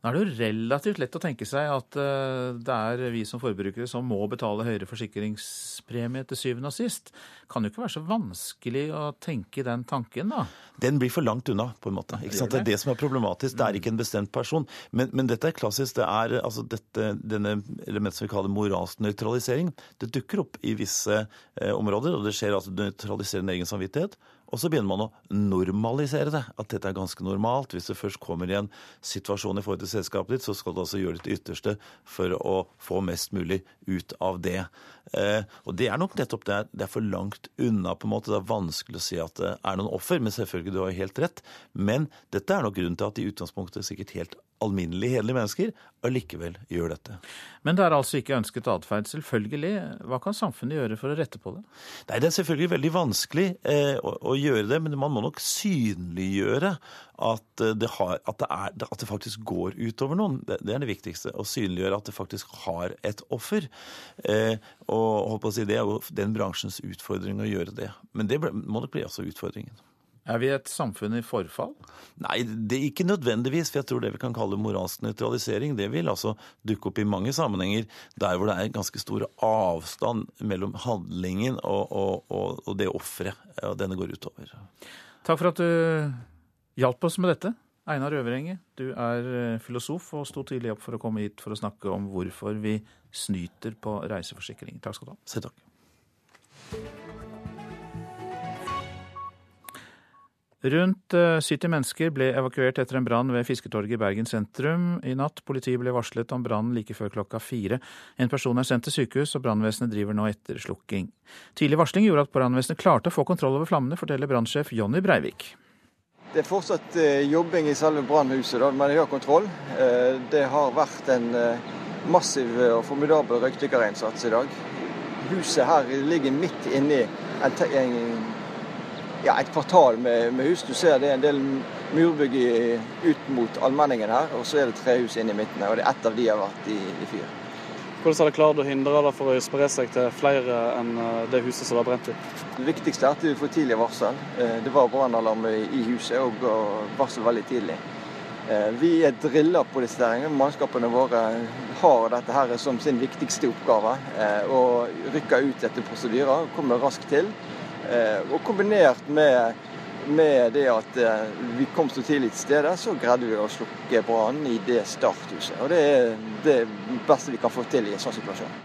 Nå er det jo relativt lett å tenke seg at eh, det er vi som forbrukere som må betale høyere forsikringspremie til syvende og sist. Kan jo ikke være så vanskelig å tenke den tanken, da? Den blir for langt unna, på en måte. Det, det, er det som er problematisk. Det er ikke en bestemt person. Men, men dette er klassisk. Det er altså dette, denne elementet som vi kaller moralsk nøytralisering. Det dukker opp i visse eh, områder, og det skjer altså nøytraliserende egen samvittighet. Og så begynner man å normalisere det. At dette er ganske normalt. Hvis det først kommer i en situasjon i forhold til selskapet ditt, så skal du altså gjøre ditt ytterste for å få mest mulig ut av det. Eh, og det er nok nettopp det. Det er for langt unna, på en måte. Det er vanskelig å si at det er noen offer, men selvfølgelig, du har helt rett. Men dette er nok grunnen til at i utgangspunktet sikkert helt alminnelige, hederlige mennesker allikevel gjør dette. Men det er altså ikke ønsket atferd, selvfølgelig. Hva kan samfunnet gjøre for å rette på det? Nei, Det er selvfølgelig veldig vanskelig eh, å, å, gjøre det, men man må nok synliggjøre at eh, det, har, at det, er, at det faktisk går utover noen. Det, det, er det viktigste. Å synliggjøre at det faktisk har et offer. Eh, og håper å si, Det er jo den bransjens utfordring å gjøre det. Men det må nok bli altså utfordringen. Er vi et samfunn i forfall? Nei, det er ikke nødvendigvis. For jeg tror det vi kan kalle moralsk nøytralisering, det vil altså dukke opp i mange sammenhenger der hvor det er ganske stor avstand mellom handlingen og, og, og, og det offeret denne går utover. Takk for at du hjalp oss med dette. Einar Øverenge, du er eh, filosof og sto tidlig opp for å komme hit for å snakke om hvorfor vi snyter på reiseforsikring. Takk skal du ha. Se takk. Rundt 70 eh, mennesker ble evakuert etter en brann ved Fisketorget i Bergen sentrum i natt. Politiet ble varslet om brannen like før klokka fire. En person er sendt til sykehus, og brannvesenet driver nå etterslukking. Tidlig varsling gjorde at brannvesenet klarte å få kontroll over flammene, forteller brannsjef Jonny Breivik. Det er fortsatt eh, jobbing i selve brannhuset, men de har kontroll. Eh, det har vært en massiv og formidabel røykdykkerinnsats i dag. Huset her ligger midt inni en, ja, et kvartal med, med, hus. Du ser det er en del murbygg ut mot allmenningen her, og så er det trehus inne i midten. og det er Ett av de har vært i, i fyr. Hvordan har dere klart å hindre det for å spre seg til flere enn eh, det huset som har brent i? Det viktigste er at vi får tidlig varsel. Eh, det var brannalarm i huset og varsel veldig tidlig. Eh, vi er drilla på disse der. Mannskapene våre har dette her som sin viktigste oppgave. Å rykke ut etter prosedyrer, komme raskt til. Og kombinert med med det at eh, vi kom så tidlig til stedet, så greide vi å slukke brannen i det starthuset. Og det er det beste vi kan få til i en sånn situasjon.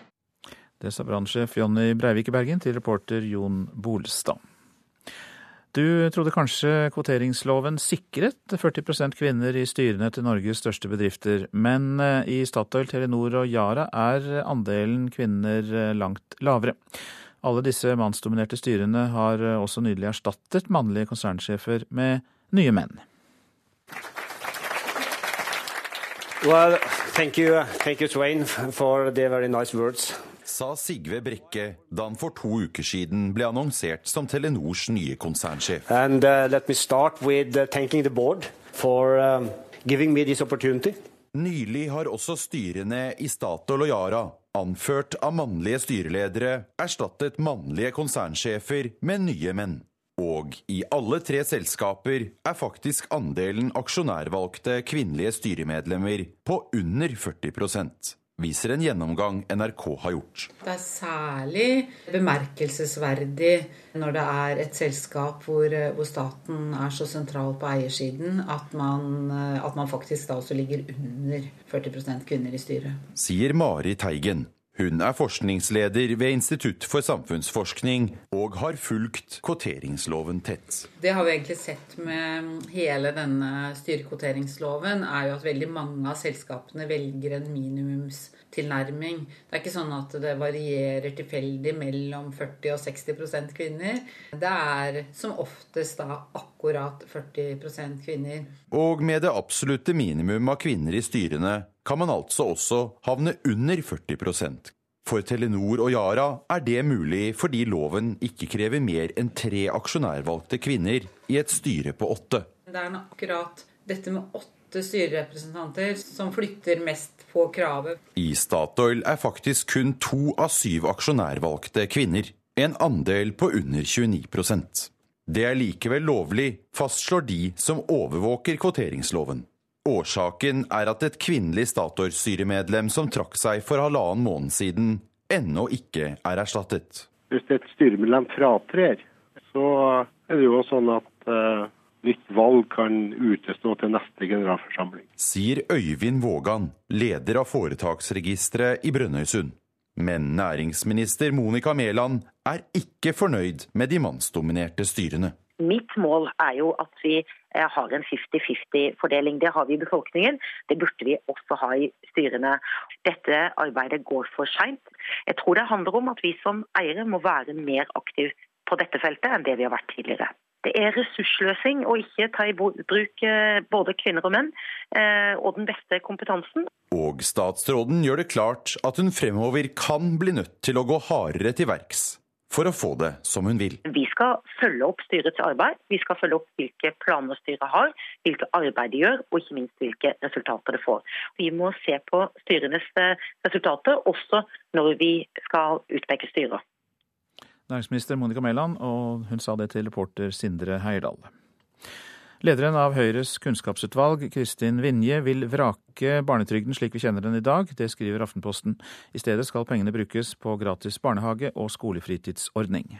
Det sa brannsjef Jonny Breivik i Bergen til reporter Jon Bolstad. Du trodde kanskje kvoteringsloven sikret 40% kvinner i styrene til Norges største bedrifter, men eh, i Statoil, Telenor og Yara er andelen kvinner eh, langt lavere. Alle disse mannsdominerte styrene har eh, også nylig erstattet mannlige konsernsjefer med nye menn. Well, thank you, thank you, Twain, for the very nice words. Sa Sigve Brekke da han for to uker siden ble annonsert som Telenors nye konsernsjef. And uh, let me start with uh, thanking the board for um, giving me this opportunity. Nylig har også styrene i Statoil og Yara, anført av mannlige styreledere, erstattet mannlige konsernsjefer med nye menn. Og i alle tre selskaper er faktisk andelen aksjonærvalgte kvinnelige styremedlemmer på under 40 viser en gjennomgang NRK har gjort. Det er særlig bemerkelsesverdig når det er et selskap hvor, hvor staten er så sentral på eiersiden at man, at man faktisk da også ligger under 40 kvinner i styret. Sier Mari Teigen. Hun er forskningsleder ved Institutt for samfunnsforskning og har fulgt kvoteringsloven tett. Det har vi egentlig sett med hele denne styrekvoteringsloven, er jo at veldig mange av selskapene velger en minimumstilnærming. Det er ikke sånn at det varierer tilfeldig mellom 40 og 60% kvinner. Det er som oftest da akkurat 40% kvinner. Og med det absolutte minimum av kvinner i styrene kan man altså også havne under 40% For Telenor og Yara er det mulig fordi loven ikke krever mer enn tre aksjonærvalgte kvinner i et styre på åtte. Det er akkurat dette med åtte styrerepresentanter som flytter mest på kravet. I Statoil er faktisk kun to av syv aksjonærvalgte kvinner. En andel på under 29% Det er likevel lovlig, fastslår de som overvåker kvoteringsloven. Årsaken er at et kvinnelig Statoil-styremedlem som trakk seg for halvannen måned siden, ennå ikke er erstattet. Hvis et styremedlem fratrer, så er det jo sånn at uh, nytt valg kan utestå til neste generalforsamling. Sier Øyvind Vågan, leder av foretaksregisteret i Brønnøysund. Men næringsminister Monica Mæland er ikke fornøyd med de mannsdominerte styrene. Mitt mål er jo at vi eh, har en 50-50-fordeling. Det har vi i befolkningen. Det burde vi også ha i styrene. Dette arbeidet går for seint. Jeg tror det handler om at vi som eiere må være mer aktive på dette feltet enn det vi har vært tidligere. Det er ressursløsing å ikke ta i bruk eh, både kvinner og menn eh, og den beste kompetansen. Og statsråden gjør det klart at hun fremover kan bli nødt til å gå hardere til verks for å få det som hun vil. Vi skal følge opp styrets arbeid. Vi skal følge opp hvilke planer styret har, hvilke arbeid de gjør, og ikke minst hvilke resultater det får. Vi må se på styrenes eh, resultater også når vi skal utpeke styrer. Næringsminister Monica Mæland, og hun sa det til reporter Sindre Heierdal. Lederen av Høyres kunnskapsutvalg, Kristin Vinje, vil vrake barnetrygden slik vi kjenner den i dag. Det skriver Aftenposten. I stedet skal pengene brukes på gratis barnehage og skolefritidsordning.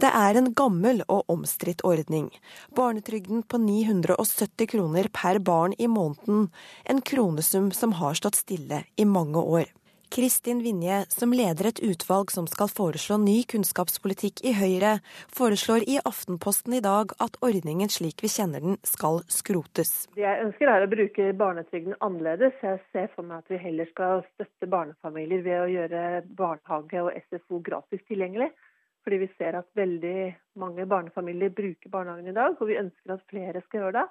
Det er en gammel og omstridt ordning. Barnetrygden på 970 kroner per barn i måneden. En kronesum som har stått stille i mange år. Kristin Vinje, som leder et utvalg som skal foreslå ny kunnskapspolitikk i Høyre, foreslår i Aftenposten i dag at ordningen slik vi kjenner den, skal skrotes. Det jeg ønsker er å bruke barnetrygden annerledes. Jeg ser for meg at vi heller skal støtte barnefamilier ved å gjøre barnehage og SFO gratis tilgjengelig. Fordi vi ser at veldig mange barnefamilier bruker barnehagen i dag, og vi ønsker at flere skal gjøre det.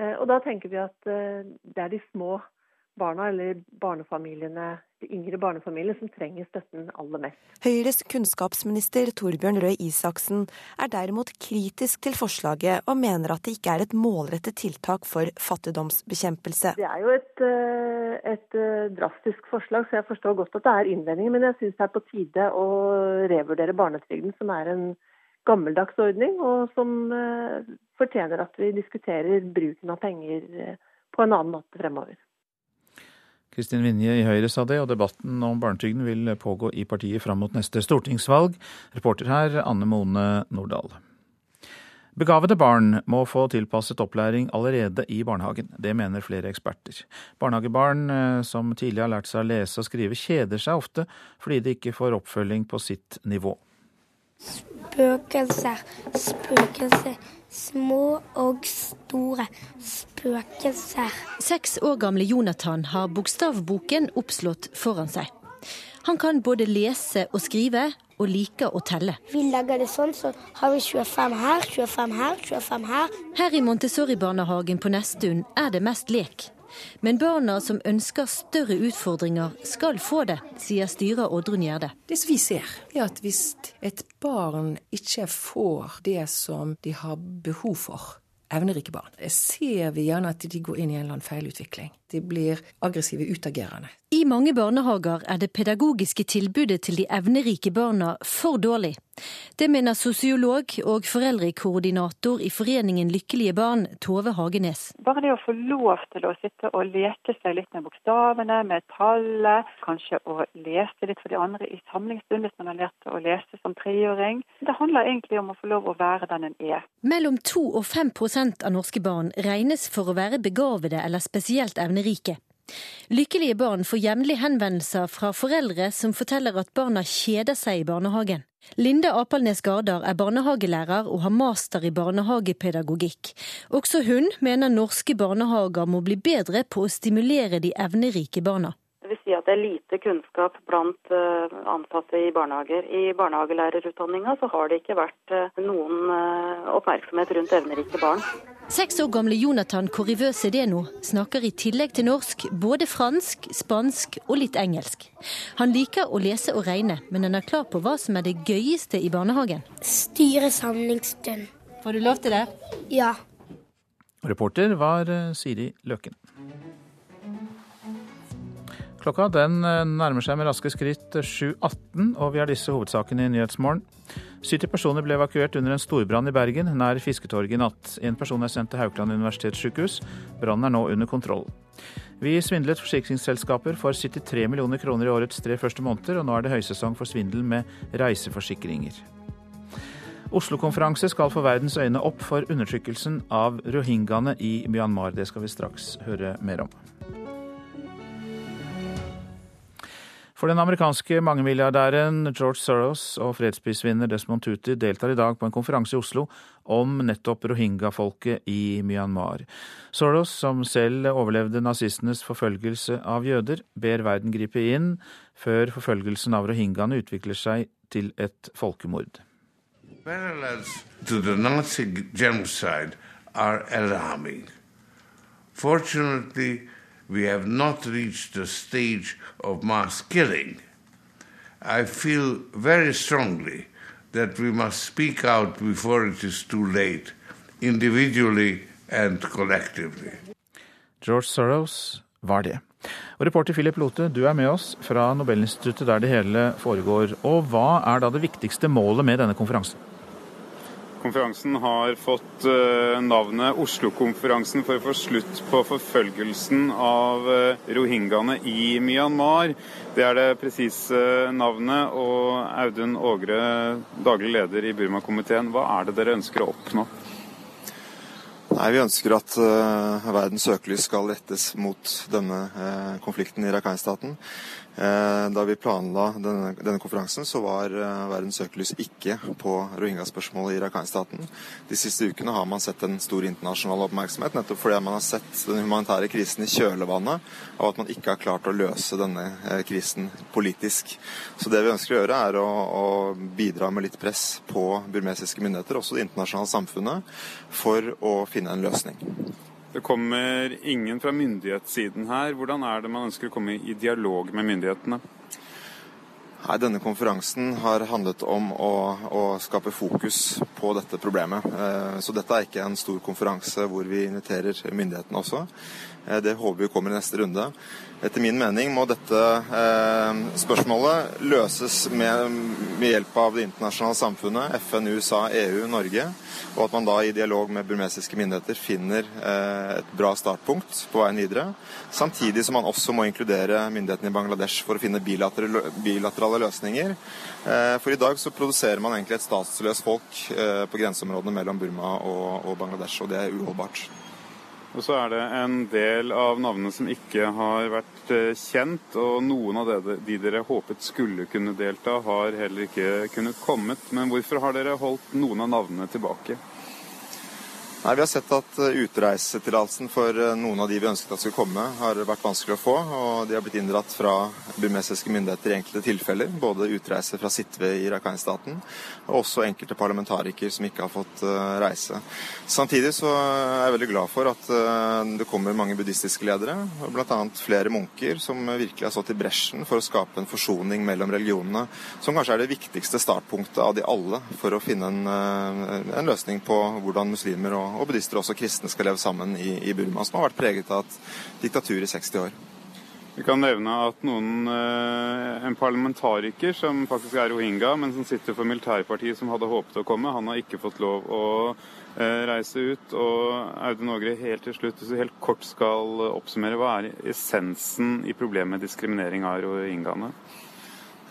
Eh, og da tenker vi at eh, det er de små barna eller barnefamiliene, yngre barnefamilier som trenger støtten aller mest. Høyres kunnskapsminister Torbjørn Røe Isaksen er derimot kritisk til forslaget, og mener at det ikke er et målrettet tiltak for fattigdomsbekjempelse. Det er jo et, eh, et eh, drastisk forslag, så jeg forstår godt at det er innvendinger. Men jeg syns det er på tide å revurdere barnetrygden, som er en gammeldags ordning, og som eh, fortjener at vi diskuterer bruken av penger på en annen måte fremover. Kristin Vinje i Høyre sa det, og debatten om barnetrygden vil pågå i partiet fram mot neste stortingsvalg. Reporter her Anne Mone Nordahl. Begavede barn må få tilpasset opplæring allerede i barnehagen. Det mener flere eksperter. Barnehagebarn eh, som tidlig har lært seg å lese og skrive, kjeder seg ofte fordi de ikke får oppfølging på sitt nivå. Spøkelser, spøkelser. Små og store spøkelser. Seks år gamle Jonathan har bokstavboken oppslått foran seg. Han kan både lese og skrive, og liker å telle. Vi legger det sånn, så har vi 25 her, 25 her, 25 her. Her i Montessori-barnehagen på Nesttun er det mest lek. Men barna som ønsker større utfordringer, skal få det, sier styrer Oddrun Gjerde. Det som vi ser, er at hvis et barn ikke får det som de har behov for, evnerike barn, ser vi gjerne at de går inn i en eller annen feilutvikling. De blir aggressive, utagerende. I mange barnehager er det pedagogiske tilbudet til de evnerike barna for dårlig. Det mener sosiolog og foreldrekoordinator i Foreningen Lykkelige barn, Tove Hagenes. Bare det å få lov til å sitte og leke seg litt med bokstavene, med tallet, kanskje å lese litt for de andre i samlingsstund hvis man har lært å lese som treåring. Det handler egentlig om å få lov å være den en er. Mellom 2 og 5 av norske barn regnes for å være begavede eller spesielt evnerike rike. Lykkelige barn får jevnlig henvendelser fra foreldre som forteller at barna kjeder seg i barnehagen. Linda Apalnes Gardar er barnehagelærer og har master i barnehagepedagogikk. Også hun mener norske barnehager må bli bedre på å stimulere de evnerike barna vil si at det er lite kunnskap blant eh, ansatte i barnehager. I barnehagelærerutdanninga så har det ikke vært eh, noen eh, oppmerksomhet rundt evnerike barn. Seks år gamle Jonathan Corrivø Sedeno snakker i tillegg til norsk både fransk, spansk og litt engelsk. Han liker å lese og regne, men han er klar på hva som er det gøyeste i barnehagen. Styresamlingsstund. Får du lov til det? Ja. Reporter var Siri Løken. Klokka den eh, nærmer seg med raske skritt 7.18, og vi har disse hovedsakene i Nyhetsmorgen. 70 personer ble evakuert under en storbrann i Bergen, nær Fisketorget i natt. En person er sendt til Haukeland universitetssykehus. Brannen er nå under kontroll. Vi svindlet forsikringsselskaper for 73 millioner kroner i årets tre første måneder, og nå er det høysesong for svindel med reiseforsikringer. Oslo-konferanse skal få verdens øyne opp for undertrykkelsen av rohingyaene i Myanmar. Det skal vi straks høre mer om. For den amerikanske mangemilliardæren George Soros og fredsprisvinner Desmond Tuti deltar i dag på en konferanse i Oslo om nettopp rohingya-folket i Myanmar. Soros, som selv overlevde nazistenes forfølgelse av jøder, ber verden gripe inn før forfølgelsen av rohingyaene utvikler seg til et folkemord. Nazi genocide are alarming. Fortunately, we have not reached the stage of mass killing, I feel very strongly that we must speak out before it is too late, individually and collectively. George Soros var det. Og Reporter Philip Lote, du er med oss fra Nobelinstituttet der det hele foregår. Og hva er da det viktigste målet med denne konferansen? Konferansen har fått eh, navnet Oslo-konferansen for å få slutt på forfølgelsen av eh, rohingyaene i Myanmar. Det er det presise navnet. Og Audun Ågre, daglig leder i Burma-komiteen, hva er det dere ønsker å oppnå? Nei, Vi ønsker at uh, verdens søkelys skal rettes mot denne uh, konflikten i Rakhine-staten. Eh, da vi planla denne, denne konferansen, så var uh, verdens søkelys ikke på rohingya-spørsmålet i Rakhine-staten. De siste ukene har man sett en stor internasjonal oppmerksomhet, nettopp fordi man har sett den humanitære krisen i kjølvannet av at man ikke har klart å løse denne uh, krisen politisk. Så det vi ønsker å gjøre, er å, å bidra med litt press på burmesiske myndigheter, også det internasjonale samfunnet, for å finne en løsning. Det kommer ingen fra myndighetssiden her. Hvordan er det man ønsker å komme i dialog med myndighetene? Nei, Denne konferansen har handlet om å, å, skape fokus på dette problemet. Eh, så dette er ikke en stor konferanse hvor vi inviterer myndighetene også. Eh, det håper vi kommer i neste runde. Etter min mening må dette eh, spørsmålet løses med, med, hjelp av det internasjonale samfunnet, FN, USA, EU, Norge. Og at man da i dialog med burmesiske myndigheter finner eh, et bra startpunkt på veien videre. Samtidig som man også må inkludere myndighetene i Bangladesh for å finne bilaterale, bilaterale løsninger. Eh, for i dag så produserer man egentlig et statsløst folk eh, på grenseområdene mellom Burma og, og Bangladesh, og det er uholdbart. Og så er det en del av navnene som ikke har vært eh, kjent, og noen av de, de dere håpet skulle kunne delta, har heller ikke kunnet kommet. Men hvorfor har dere holdt noen av navnene tilbake? Nei, Vi har sett at eh, utreisetillatelsen for eh, noen av de vi ønsket at skulle komme, har vært vanskelig å få. og De har blitt inndratt fra burmesiske myndigheter i enkelte tilfeller. Både utreise fra Sitve i Rakhine-staten, og også enkelte parlamentarikere som ikke har fått uh, reise. Samtidig så er jeg veldig glad for at det kommer mange buddhistiske ledere, bl.a. flere munker, som virkelig har stått i bresjen for å skape en forsoning mellom religionene, som kanskje er det viktigste startpunktet av de alle for å finne en, en løsning på hvordan muslimer og og buddhister og kristne skal leve sammen i, i, Burma, som har vært preget av et diktatur i 60 år. Vi kan nevne at noen, eh, en parlamentariker som faktisk er rohingya, men som sitter for militærpartiet som hadde håpet å komme, han har ikke fått lov å eh, reise ut. Og Audun Ågre, helt til slutt, hvis du helt kort skal oppsummere, hva er essensen i problemet med diskriminering av rohingyaene?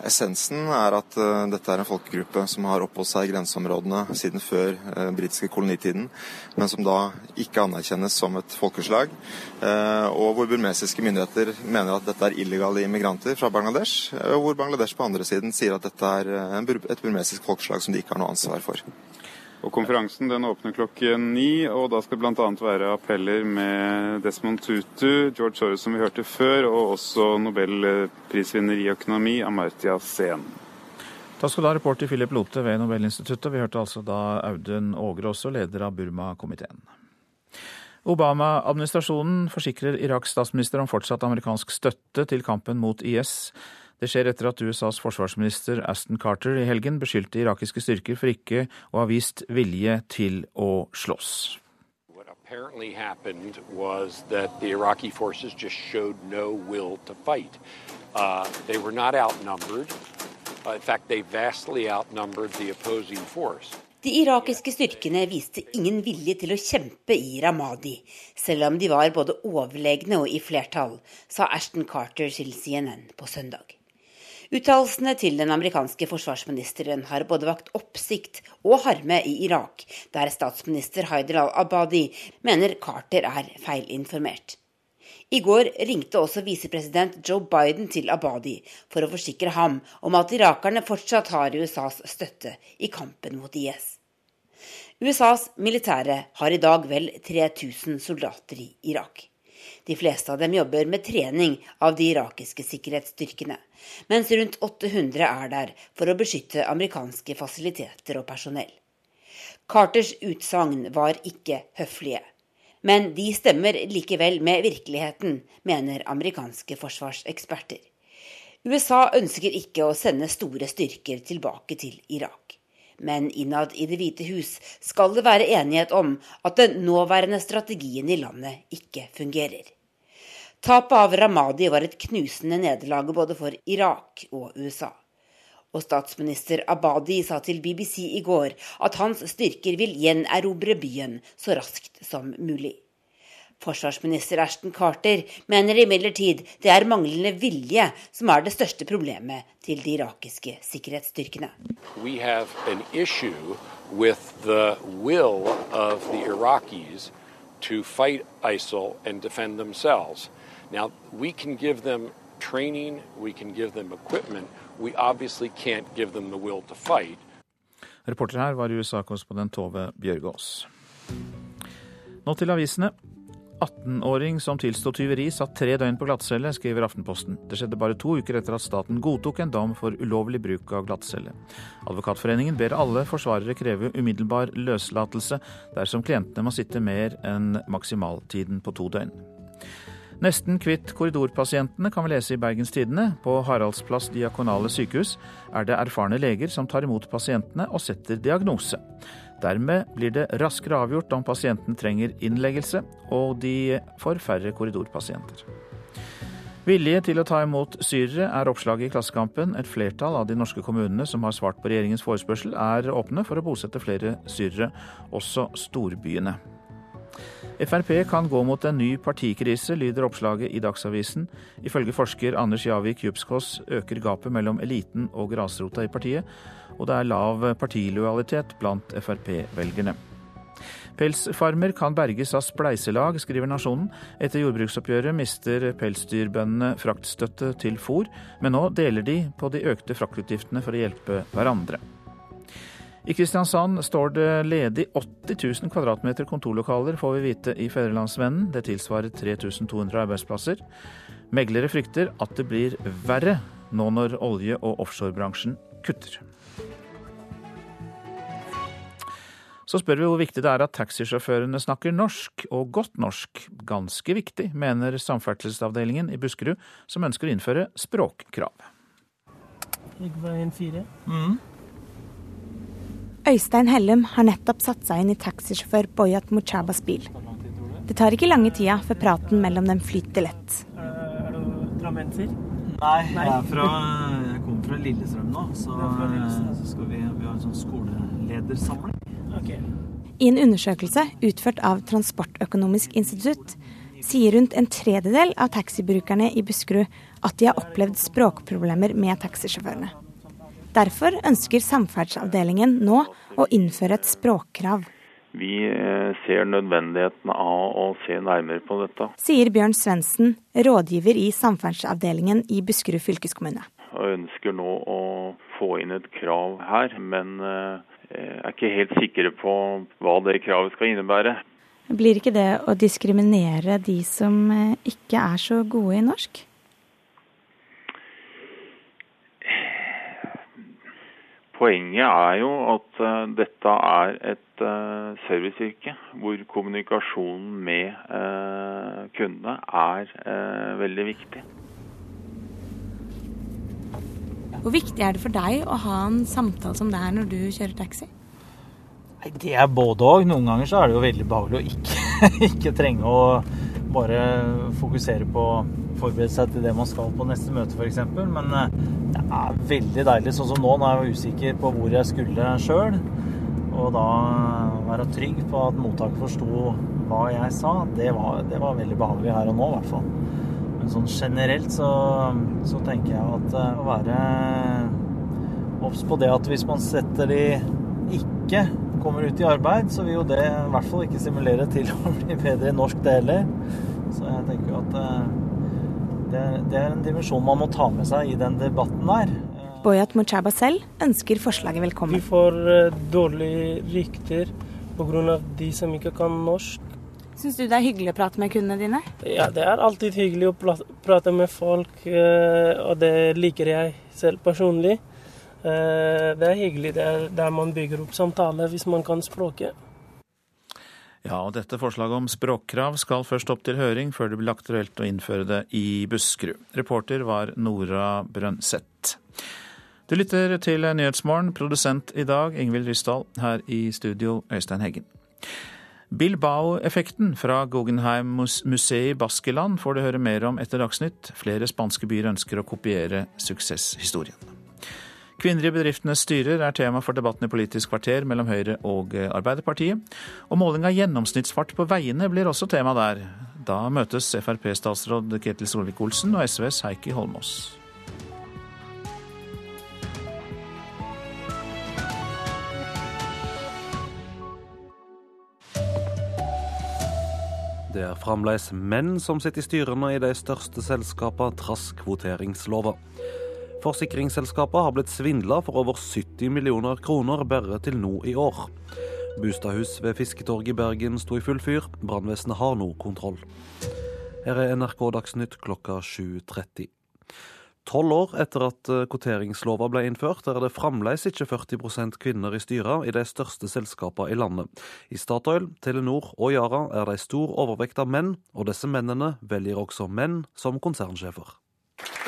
Essensen er at uh, dette er en folkegruppe som har oppholdt seg i grenseområdene siden før den britiske kolonitiden, men som da ikke anerkjennes som et folkeslag. Uh, og hvor burmesiske myndigheter mener at dette er illegale immigranter fra Bangladesh, og hvor Bangladesh på andre siden sier at dette er et burmesisk folkeslag som de ikke har noe ansvar for. Og Konferansen den åpner klokken ni, og da skal det bl.a. være appeller med Desmond Tutu, George Soros som vi hørte før, og også nobelprisvinner i økonomi Amartya Sen. Da skal da reporter Philip Lote ved Nobelinstituttet. Vi hørte altså da Audun Ågre også, leder av Burma-komiteen. Obama-administrasjonen forsikrer Iraks statsminister om fortsatt amerikansk støtte til kampen mot IS. Det skjer etter at USAs forsvarsminister Aston Carter i helgen beskyldte irakiske styrker for ikke å ha vist vilje til å slåss. apparently happened was that the Iraqi forces just showed no will to fight. Uh, they were not outnumbered. Uh, in fact, they vastly outnumbered the opposing force. De irakiske styrkene viste ingen vilje til å kjempe i Ramadi, selv om de var både overlegne og i flertall, sa Ashton Carter til CNN på søndag. Uttalelsene til den amerikanske forsvarsministeren har både vakt oppsikt og harme i Irak, der statsminister Haider al-Abadi mener Carter er feilinformert. I går ringte også visepresident Joe Biden til Abadi for å forsikre ham om at irakerne fortsatt har USAs støtte i kampen mot IS. USAs militære har i dag vel 3000 soldater i Irak. De fleste av dem jobber med trening av de irakiske sikkerhetsstyrkene, mens rundt 800 er der for å beskytte amerikanske fasiliteter og personell. Carters utsagn var ikke høflige. Men de stemmer likevel med virkeligheten, mener amerikanske forsvarseksperter. USA ønsker ikke å sende store styrker tilbake til Irak. Men innad i Det hvite hus skal det være enighet om at den nåværende strategien i landet ikke fungerer. Tapet av Ramadi var et knusende nederlag både for Irak og USA. Og statsminister Abadi sa til BBC i går at hans styrker vil gjenerobre byen så raskt som mulig. Forsvarsminister Ashton Carter mener imidlertid det er manglende vilje som er det største problemet til de irakiske sikkerhetsstyrkene. We have an issue with the will of the Iraqis to fight ISIL and defend themselves. Now, we can give them training, we can give them equipment. We obviously can't give them the will to fight. Reporter her var USA-korrespondent Tove Bjørgaas. Nå til avisene. 18-åring som tilsto tyveri, satt tre døgn på glattcelle, skriver Aftenposten. Det skjedde bare to uker etter at staten godtok en dom for ulovlig bruk av glattcelle. Advokatforeningen ber alle forsvarere kreve umiddelbar løslatelse dersom klientene må sitte mer enn maksimaltiden på to døgn. Nesten kvitt korridorpasientene kan vi lese i Bergens Tidende. På Haraldsplass diakonale sykehus er det erfarne leger som tar imot pasientene og setter diagnose. Dermed blir det raskere avgjort om pasienten trenger innleggelse, og de får færre korridorpasienter. Vilje til å ta imot syrere er oppslaget i Klassekampen. Et flertall av de norske kommunene som har svart på regjeringens forespørsel, er åpne for å bosette flere syrere, også storbyene. Frp kan gå mot en ny partikrise, lyder oppslaget i Dagsavisen. Ifølge forsker Anders Javik Djupskås øker gapet mellom eliten og grasrota i partiet, og det er lav partilojalitet blant Frp-velgerne. Pelsfarmer kan berges av spleiselag, skriver Nasjonen. Etter jordbruksoppgjøret mister pelsdyrbøndene fraktstøtte til fôr, men nå deler de på de økte fraktutgiftene for å hjelpe hverandre. I Kristiansand står det ledig 80 000 kvadratmeter kontorlokaler, får vi vite i Fedrelandsvennen. Det tilsvarer 3200 arbeidsplasser. Meglere frykter at det blir verre nå når olje- og offshorebransjen kutter. Så spør vi hvor viktig det er at taxisjåførene snakker norsk, og godt norsk. Ganske viktig, mener Samferdselsavdelingen i Buskerud, som ønsker å innføre språkkrav. Mm. Øystein Hellum har nettopp satt seg inn i taxisjåfør Boyat Muchabas bil. Det tar ikke lange tida før praten mellom dem flyter lett. Er du drammenser? Nei, jeg, er fra, jeg kommer fra Lillestrøm nå. Så, så skal vi, vi ha en sånn skoleledersamling. Okay. I en undersøkelse utført av Transportøkonomisk institutt sier rundt en tredjedel av taxibrukerne i Buskerud at de har opplevd språkproblemer med taxisjåførene. Derfor ønsker Samferdselsavdelingen nå å innføre et språkkrav. Vi eh, ser nødvendigheten av å se nærmere på dette. Sier Bjørn Svendsen, rådgiver i Samferdselsavdelingen i Buskerud fylkeskommune. Jeg ønsker nå å få inn et krav her, men eh, er ikke helt sikre på hva det kravet skal innebære. Blir ikke det å diskriminere de som eh, ikke er så gode i norsk? Poenget er jo at uh, dette er et serviceyrke hvor kommunikasjonen med kundene er veldig viktig. Hvor viktig er det for deg å ha en samtale som det er når du kjører taxi? Det er både òg. Noen ganger så er det jo veldig behagelig å ikke, (laughs) ikke trenge å bare fokusere på å forberede seg til det man skal på neste møte, f.eks. Men eh, det er veldig deilig. Sånn som nå, når jeg var usikker på hvor jeg skulle sjøl. Og da være trygg på at mottaket forsto hva jeg sa, det var, det var veldig behagelig her og nå, i hvert fall. Men sånn generelt så, så tenker jeg at eh, å være obs på det at hvis man setter de ikke kommer ut i arbeid, så vil jo det i hvert fall ikke stimulere til å (laughs) bli bedre i norsk, det heller. Så jeg tenker jo at eh, det, det er en dimensjon man må ta med seg i den debatten der. Boyat Mochaba selv ønsker forslaget velkommen. Vi får eh, dårlige rykter pga. de som ikke kan norsk. Syns du det er hyggelig å prate med kundene dine? Ja, det er alltid hyggelig å prate med folk, eh, og det liker jeg selv personlig. Eh, det er hyggelig det er der man bygger opp samtale hvis man kan språket. Ja, og dette forslaget om språkkrav skal først opp til høring før det blir aktuelt å innføre det i Buskerud. Reporter var Nora Brønseth. Du lytter til Nyhetsmorgen, produsent i dag Ingvild Ryssdal, her i studio Øystein Heggen. Bilbao-effekten fra Guggenheim-museet i Baskeland får du høre mer om etter Dagsnytt. Flere spanske byer ønsker å kopiere suksesshistorien. Kvinner i bedriftenes styrer er tema for debatten i Politisk kvarter mellom Høyre og Arbeiderpartiet. Og måling av gjennomsnittsfart på veiene blir også tema der. Da møtes Frp-statsråd Ketil Solvik-Olsen og SVs Heikki Holmås. Det er fremdeles menn som sitter i styrene i de største selskapene trass kvoteringslova. Forsikringsselskapene har blitt svindla for over 70 millioner kroner bare til nå i år. Bostadhus ved Fisketorget i Bergen sto i full fyr. Brannvesenet har nå kontroll. Her er NRK Dagsnytt klokka 7.30. Tolv år etter at eh, kvoteringslova ble innført, er det fremdeles ikke 40% kvinner i styrene i de største selskapene i landet. I Statoil, Telenor og Yara er det stor overvekt av menn, og disse mennene velger også menn som konsernsjefer.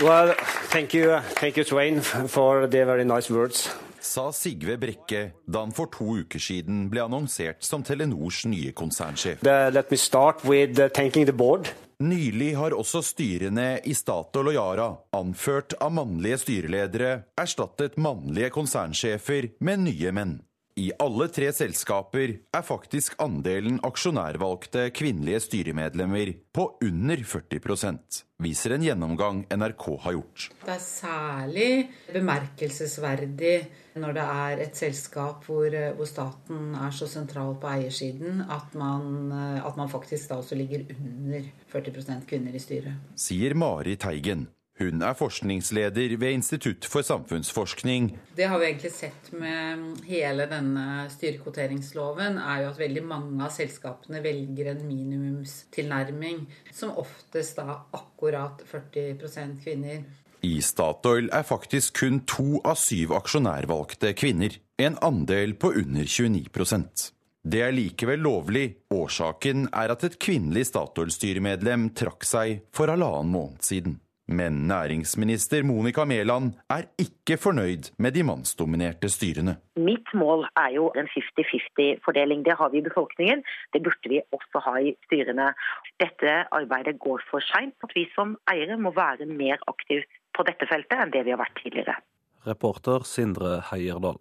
Well, thank you, thank you Twain, for the very nice words. Sa Sigve Brekke da han for to uker siden ble annonsert som Telenors nye konsernsjef. The, let me start with uh, thanking the board. Nylig har også styrene i Statoil og Yara, anført av mannlige styreledere, erstattet mannlige konsernsjefer med nye menn. I alle tre selskaper er faktisk andelen aksjonærvalgte kvinnelige styremedlemmer på under 40% viser en gjennomgang NRK har gjort. Det er særlig bemerkelsesverdig når det er et selskap hvor, hvor staten er så sentral på eiersiden at man, at man faktisk da også ligger under 40% kvinner i styret. Sier Mari Teigen. Hun er forskningsleder ved Institutt for samfunnsforskning. Det har vi egentlig sett med hele denne styrekvoteringsloven, er jo at veldig mange av selskapene velger en minimumstilnærming, som oftest da akkurat 40% kvinner. I Statoil er faktisk kun to av syv aksjonærvalgte kvinner, en andel på under 29% det er likevel lovlig. Årsaken er at et kvinnelig Statoil-styremedlem trakk seg for halvannen måned siden. Men næringsminister Monica Mæland er ikke fornøyd med de mannsdominerte styrene. Mitt mål er jo en 50-50-fordeling. Det har vi i befolkningen. Det burde vi også ha i styrene. Dette arbeidet går for seint. Vi som eiere må være mer aktive på dette feltet enn det vi har vært tidligere. Reporter Sindre Heierdal.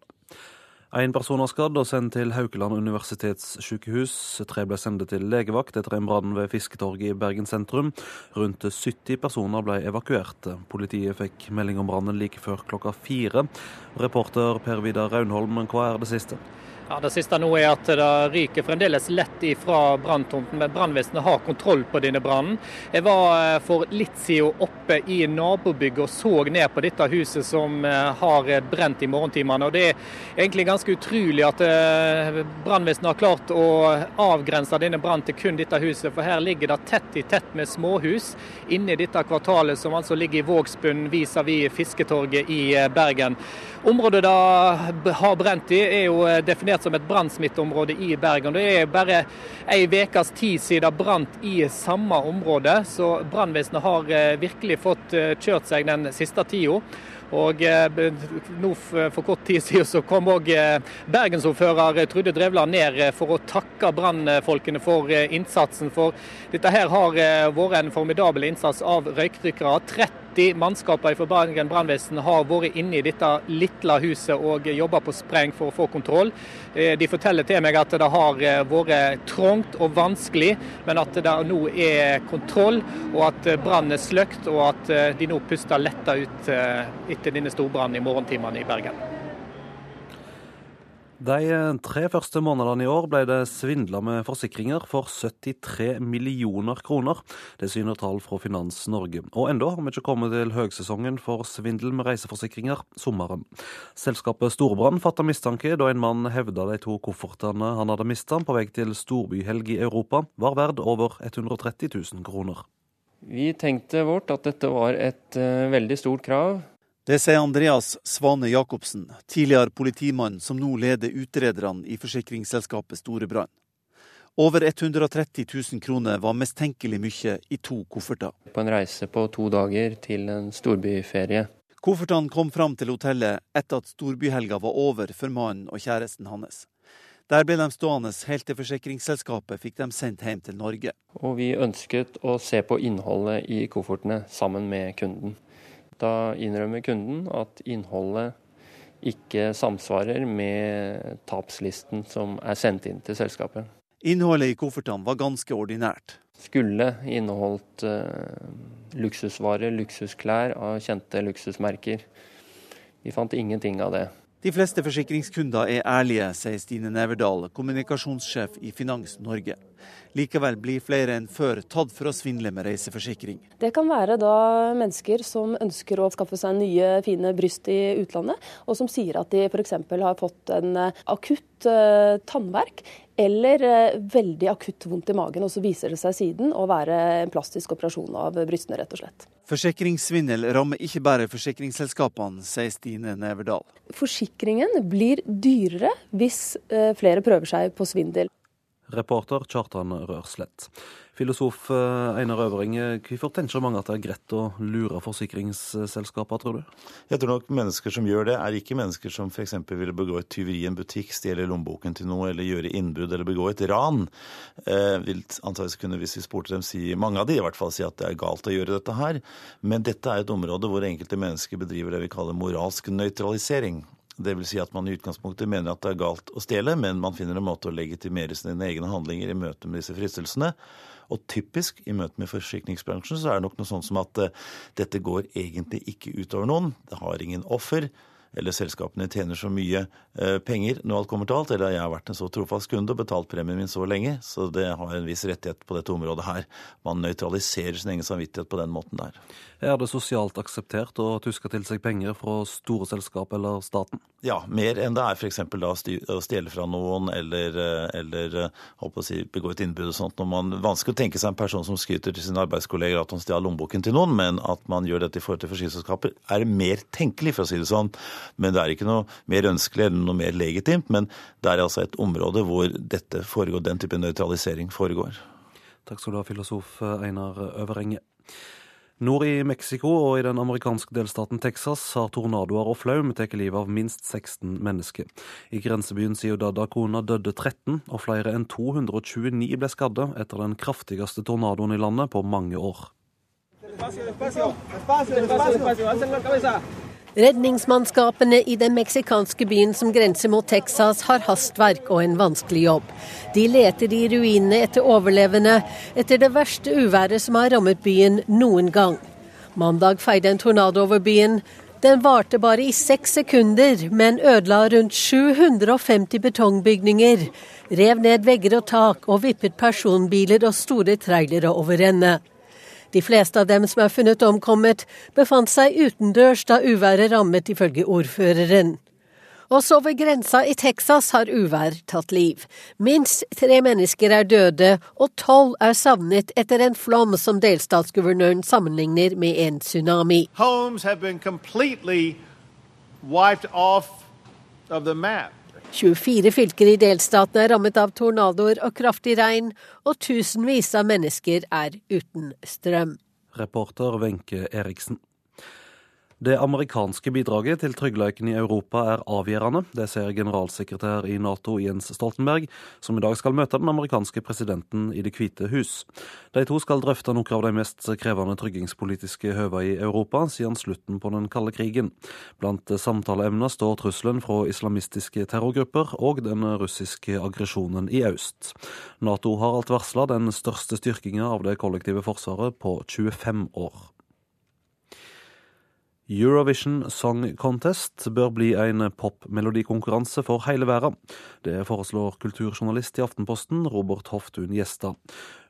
En person er skadd og sendt til Haukeland universitetssykehus. Tre ble sendt til legevakt etter en brann ved Fisketorget i Bergen sentrum. Rundt 70 personer ble evakuert. Politiet fikk melding om brannen like før klokka fire. Reporter Per Vidar Raunholm, hva er det siste? Ja, Det siste nå er at det ryker fremdeles lett ifra branntomten, men brannvesenet har kontroll på denne brannen. Jeg var eh, for litt siden oppe i nabobygget og så ned på dette huset som eh, har brent i morgentimene. Og Det er egentlig ganske utrolig at eh, brannvesenet har klart å avgrense denne brannen til kun dette huset. For her ligger det tett i tett med småhus inne i dette kvartalet, som altså ligger i Vågsbunn vis-à-vis Fisketorget i Bergen. Området det har brent i, er jo definert som et brannsmitteområde i Bergen. Det er bare ei ukes tid siden det brant i samme område, så brannvesenet har eh, virkelig fått eh, kjørt seg den siste tida. Og eh, nå For kort tid siden så kom òg bergensordfører Trude Drevland ned for å takke brannfolkene for innsatsen. For dette her har vært en formidabel innsats av røykdykkere. 30 90 mannskaper fra Bergen brannvesen har vært inne i dette lille huset og jobba på spreng for å få kontroll. Eh, de forteller til meg at det har eh, vært trangt og vanskelig, men at det nå er kontroll, og at brannen er sløkt, og at eh, de nå puster letta ut etter denne storbrannen i morgentimene i Bergen. De tre første månedene i år ble det svindla med forsikringer for 73 millioner kroner. Det syner tall fra Finans Norge. Og enda har vi ikke kommet til høgsesongen for svindel med reiseforsikringer sommeren. Selskapet Storbrann fatta mistanke da en mann hevda de to koffertene han hadde mista på vei til storbyhelg i Europa, var verd over 130 000 kroner. Vi tenkte vårt at dette var et uh, veldig stort krav det sier Andreas Svane Jacobsen, tidligere politimann som nå leder utrederne i forsikringsselskapet Storebrand. Over 130 000 kroner var mistenkelig mye i to kofferter. På en reise på to dager til en storbyferie. Koffertene kom fram til hotellet etter at storbyhelga var over for mannen og kjæresten hans. Der ble de stående helt til forsikringsselskapet fikk dem sendt hjem til Norge. Og vi ønsket å se på innholdet i koffertene sammen med kunden. Da innrømmer kunden at innholdet ikke samsvarer med tapslisten som er sendt inn til selskapet. Innholdet i koffertene var ganske ordinært. Skulle inneholdt uh, luksusvarer, luksusklær av kjente luksusmerker. Vi fant ingenting av det. De fleste forsikringskunder er ærlige, sier Stine Neverdal, kommunikasjonssjef i Finans Norge. Likevel blir flere enn før tatt for å svindle med reiseforsikring. Det kan være da mennesker som ønsker å skaffe seg nye, fine bryst i utlandet, og som sier at de f.eks. har fått en eh, akutt uh, tannverk eller uh, veldig akutt vondt i magen, og så viser det seg siden å være en plastisk operasjon av brystene, rett og slett. Forsikringssvindel rammer ikke bare forsikringsselskapene, sier Stine Neverdal. Forsikringen blir dyrere hvis uh, flere prøver seg på svindel. Reporter Kjartan Rørslett. Filosof eh, Einar Øvring, hvorfor tenker mange at det er greit å lure forsikringsselskaper, tror du? Jeg tror nok mennesker som gjør det, er ikke mennesker som f.eks. ville begå et tyveri i en butikk, stjele lommeboken til noe, eller gjøre innbrudd eller begå et ran. Eh, vil antakeligvis kunne, hvis vi spurte dem, si, mange av de i hvert fall, si at det er galt å gjøre dette her. Men dette er et område hvor enkelte mennesker bedriver det vi kaller moralsk nøytralisering. Det vil si at man i utgangspunktet mener at det er galt å stjele, men man finner en måte å legitimere sine egne handlinger i møte med disse fristelsene. Og typisk i møte med forsikringsbransjen så er det nok noe sånt som at uh, dette går egentlig ikke utover noen. Det har ingen offer. Eller selskapene tjener så mye uh, penger når alt kommer til alt. Eller jeg har vært en så trofast kunde og betalt premien min så lenge. Så det har en viss rettighet på dette området her. Man nøytraliserer sin egen samvittighet på den måten der. Er det sosialt akseptert å tuske til seg penger fra store selskap eller staten? Ja, mer enn det er f.eks. å stjele fra noen eller, eh, eller å si, begå et innbrudd og sånt. Når man, vanskelig å tenke seg en person som skryter til sine arbeidskolleger at han stjal lommeboken til noen, men at man gjør dette i forhold til forsikringsselskaper, er mer tenkelig, for å si det sånn. Men det er ikke noe mer ønskelig eller noe mer legitimt. Men det er altså et område hvor dette foregår, den type nøytralisering foregår. Takk skal du ha, filosof Einar Øverenge. Nord i Mexico og i den amerikanske delstaten Texas har tornadoer og flaum tatt livet av minst 16 mennesker. I grensebyen Ciudad Acona døde 13, og flere enn 229 ble skadde etter den kraftigste tornadoen i landet på mange år. Redningsmannskapene i den meksikanske byen som grenser mot Texas, har hastverk og en vanskelig jobb. De leter i ruinene etter overlevende etter det verste uværet som har rammet byen noen gang. Mandag feide en tornado over byen. Den varte bare i seks sekunder, men ødela rundt 750 betongbygninger. Rev ned vegger og tak og vippet personbiler og store trailere over ende. De fleste av dem som er funnet omkommet, befant seg utendørs da uværet rammet, ifølge ordføreren. Også over grensa i Texas har uvær tatt liv. Minst tre mennesker er døde, og tolv er savnet etter en flom som delstatsguvernøren sammenligner med en tsunami. Homes have been completely wiped off of the map. 24 fylker i delstaten er rammet av tornadoer og kraftig regn, og tusenvis av mennesker er uten strøm. Reporter Wenche Eriksen. Det amerikanske bidraget til tryggleiken i Europa er avgjørende. Det ser generalsekretær i Nato Jens Stoltenberg, som i dag skal møte den amerikanske presidenten i Det hvite hus. De to skal drøfte noen av de mest krevende tryggingspolitiske høvene i Europa siden slutten på den kalde krigen. Blant samtaleemner står trusselen fra islamistiske terrorgrupper og den russiske aggresjonen i øst. Nato har alt varsla den største styrkinga av det kollektive forsvaret på 25 år. Eurovision Song Contest bør bli en popmelodikonkurranse for hele verden. Det foreslår kulturjournalist i Aftenposten Robert Hoftun Gjestad.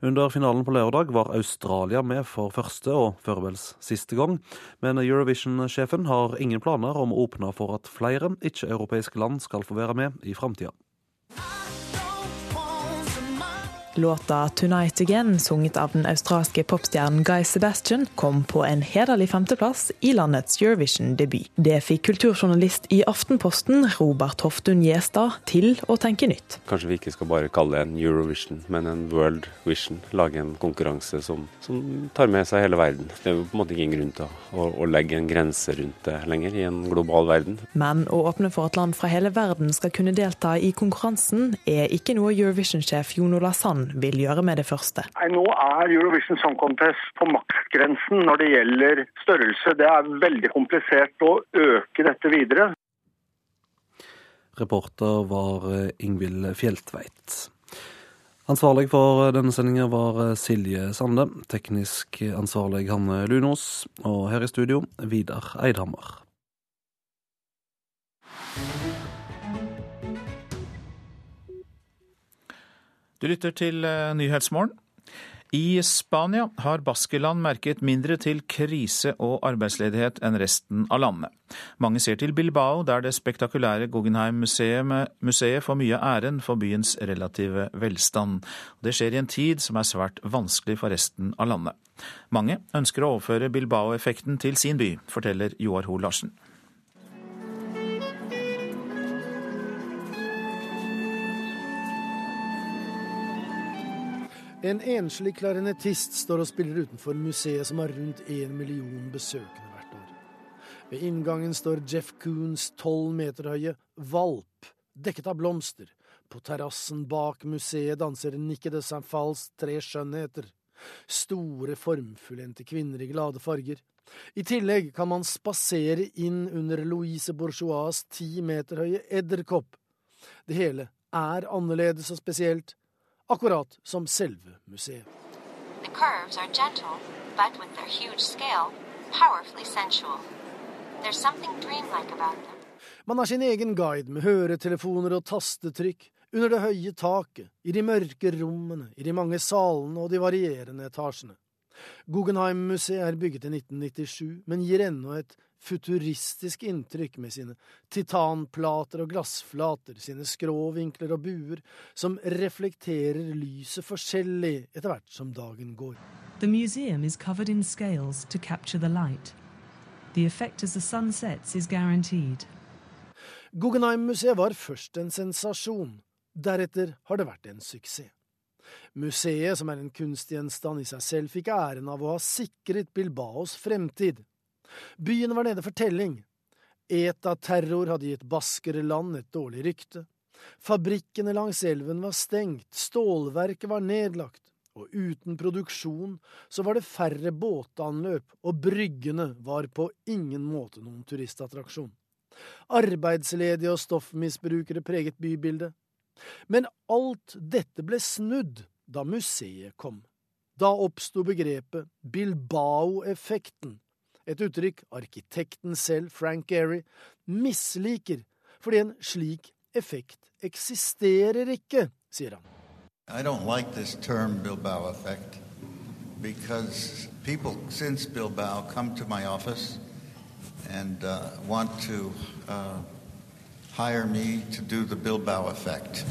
Under finalen på lørdag var Australia med for første og førvels siste gang, men Eurovision-sjefen har ingen planer om å åpne for at flere ikke-europeiske land skal få være med i framtida. Låta 'Tonight Again', sunget av den australske popstjernen Guy Sebastian, kom på en hederlig femteplass i landets Eurovision-debut. Det fikk kulturjournalist i Aftenposten Robert Hoftun Gjestad til å tenke nytt. Kanskje vi ikke skal bare kalle det en Eurovision, men en World Vision. Lage en konkurranse som, som tar med seg hele verden. Det er jo på en måte ingen grunn til å, å legge en grense rundt det lenger i en global verden. Men å åpne for at land fra hele verden skal kunne delta i konkurransen, er ikke noe Eurovision-sjef Jon Ola Sand vil gjøre med det første. Nå er Eurovision Song Contest på maksgrensen når det gjelder størrelse. Det er veldig komplisert å øke dette videre. Reporter var Ingvild Fjeltveit. Ansvarlig for denne sendinga var Silje Sande. Teknisk ansvarlig Hanne Lunås. Og her i studio Vidar Eidhammer. Du lytter til eh, Nyhetsmorgen. I Spania har Baskeland merket mindre til krise og arbeidsledighet enn resten av landet. Mange ser til Bilbao, der det spektakulære Guggenheim-museet får mye æren for byens relative velstand. Det skjer i en tid som er svært vanskelig for resten av landet. Mange ønsker å overføre Bilbao-effekten til sin by, forteller Joar Hoel Larsen. En enslig klarinettist står og spiller utenfor museet som har rundt én million besøkende hvert år. Ved inngangen står Jeff Koons tolv meter høye Valp, dekket av blomster. På terrassen bak museet danser Nikke de Saint-Falls tre skjønnheter. Store, formfullendte kvinner i glade farger. I tillegg kan man spasere inn under Louise Bourgeois ti meter høye edderkopp. Det hele er annerledes og spesielt, akkurat som selve museet. Gentle, scale, Man har sin egen guide med høretelefoner og tastetrykk, under det høye taket, i de mørke rommene, i de mange salene og de varierende etasjene. Guggenheim-museet er bygget i 1997, men gir ennå et futuristisk inntrykk med sine titanplater og glassflater, sine skråvinkler og buer, som reflekterer lyset forskjellig etter hvert som dagen går. The museum is covered in scales to capture the light. The effect as the sun sets is guaranteed. Guggenheim-museet var først en sensasjon. Deretter har det vært en suksess. Museet, som er en kunstgjenstand i seg selv, fikk æren av å ha sikret Bilbaos fremtid. Byen var nede for telling. ETA-terror hadde gitt Baskerland et dårlig rykte. Fabrikkene langs elven var stengt, stålverket var nedlagt, og uten produksjon så var det færre båtanløp, og bryggene var på ingen måte noen turistattraksjon. Arbeidsledige og stoffmisbrukere preget bybildet. Men alt dette ble snudd da museet kom. Da oppsto begrepet Bilbao-effekten, et uttrykk arkitekten selv, Frank Gehry, misliker fordi en slik effekt eksisterer ikke, sier han. I don't like this term Bilbao effect because people since Bilbao come to my office and uh, want to uh, hire me to do the Bilbao effect.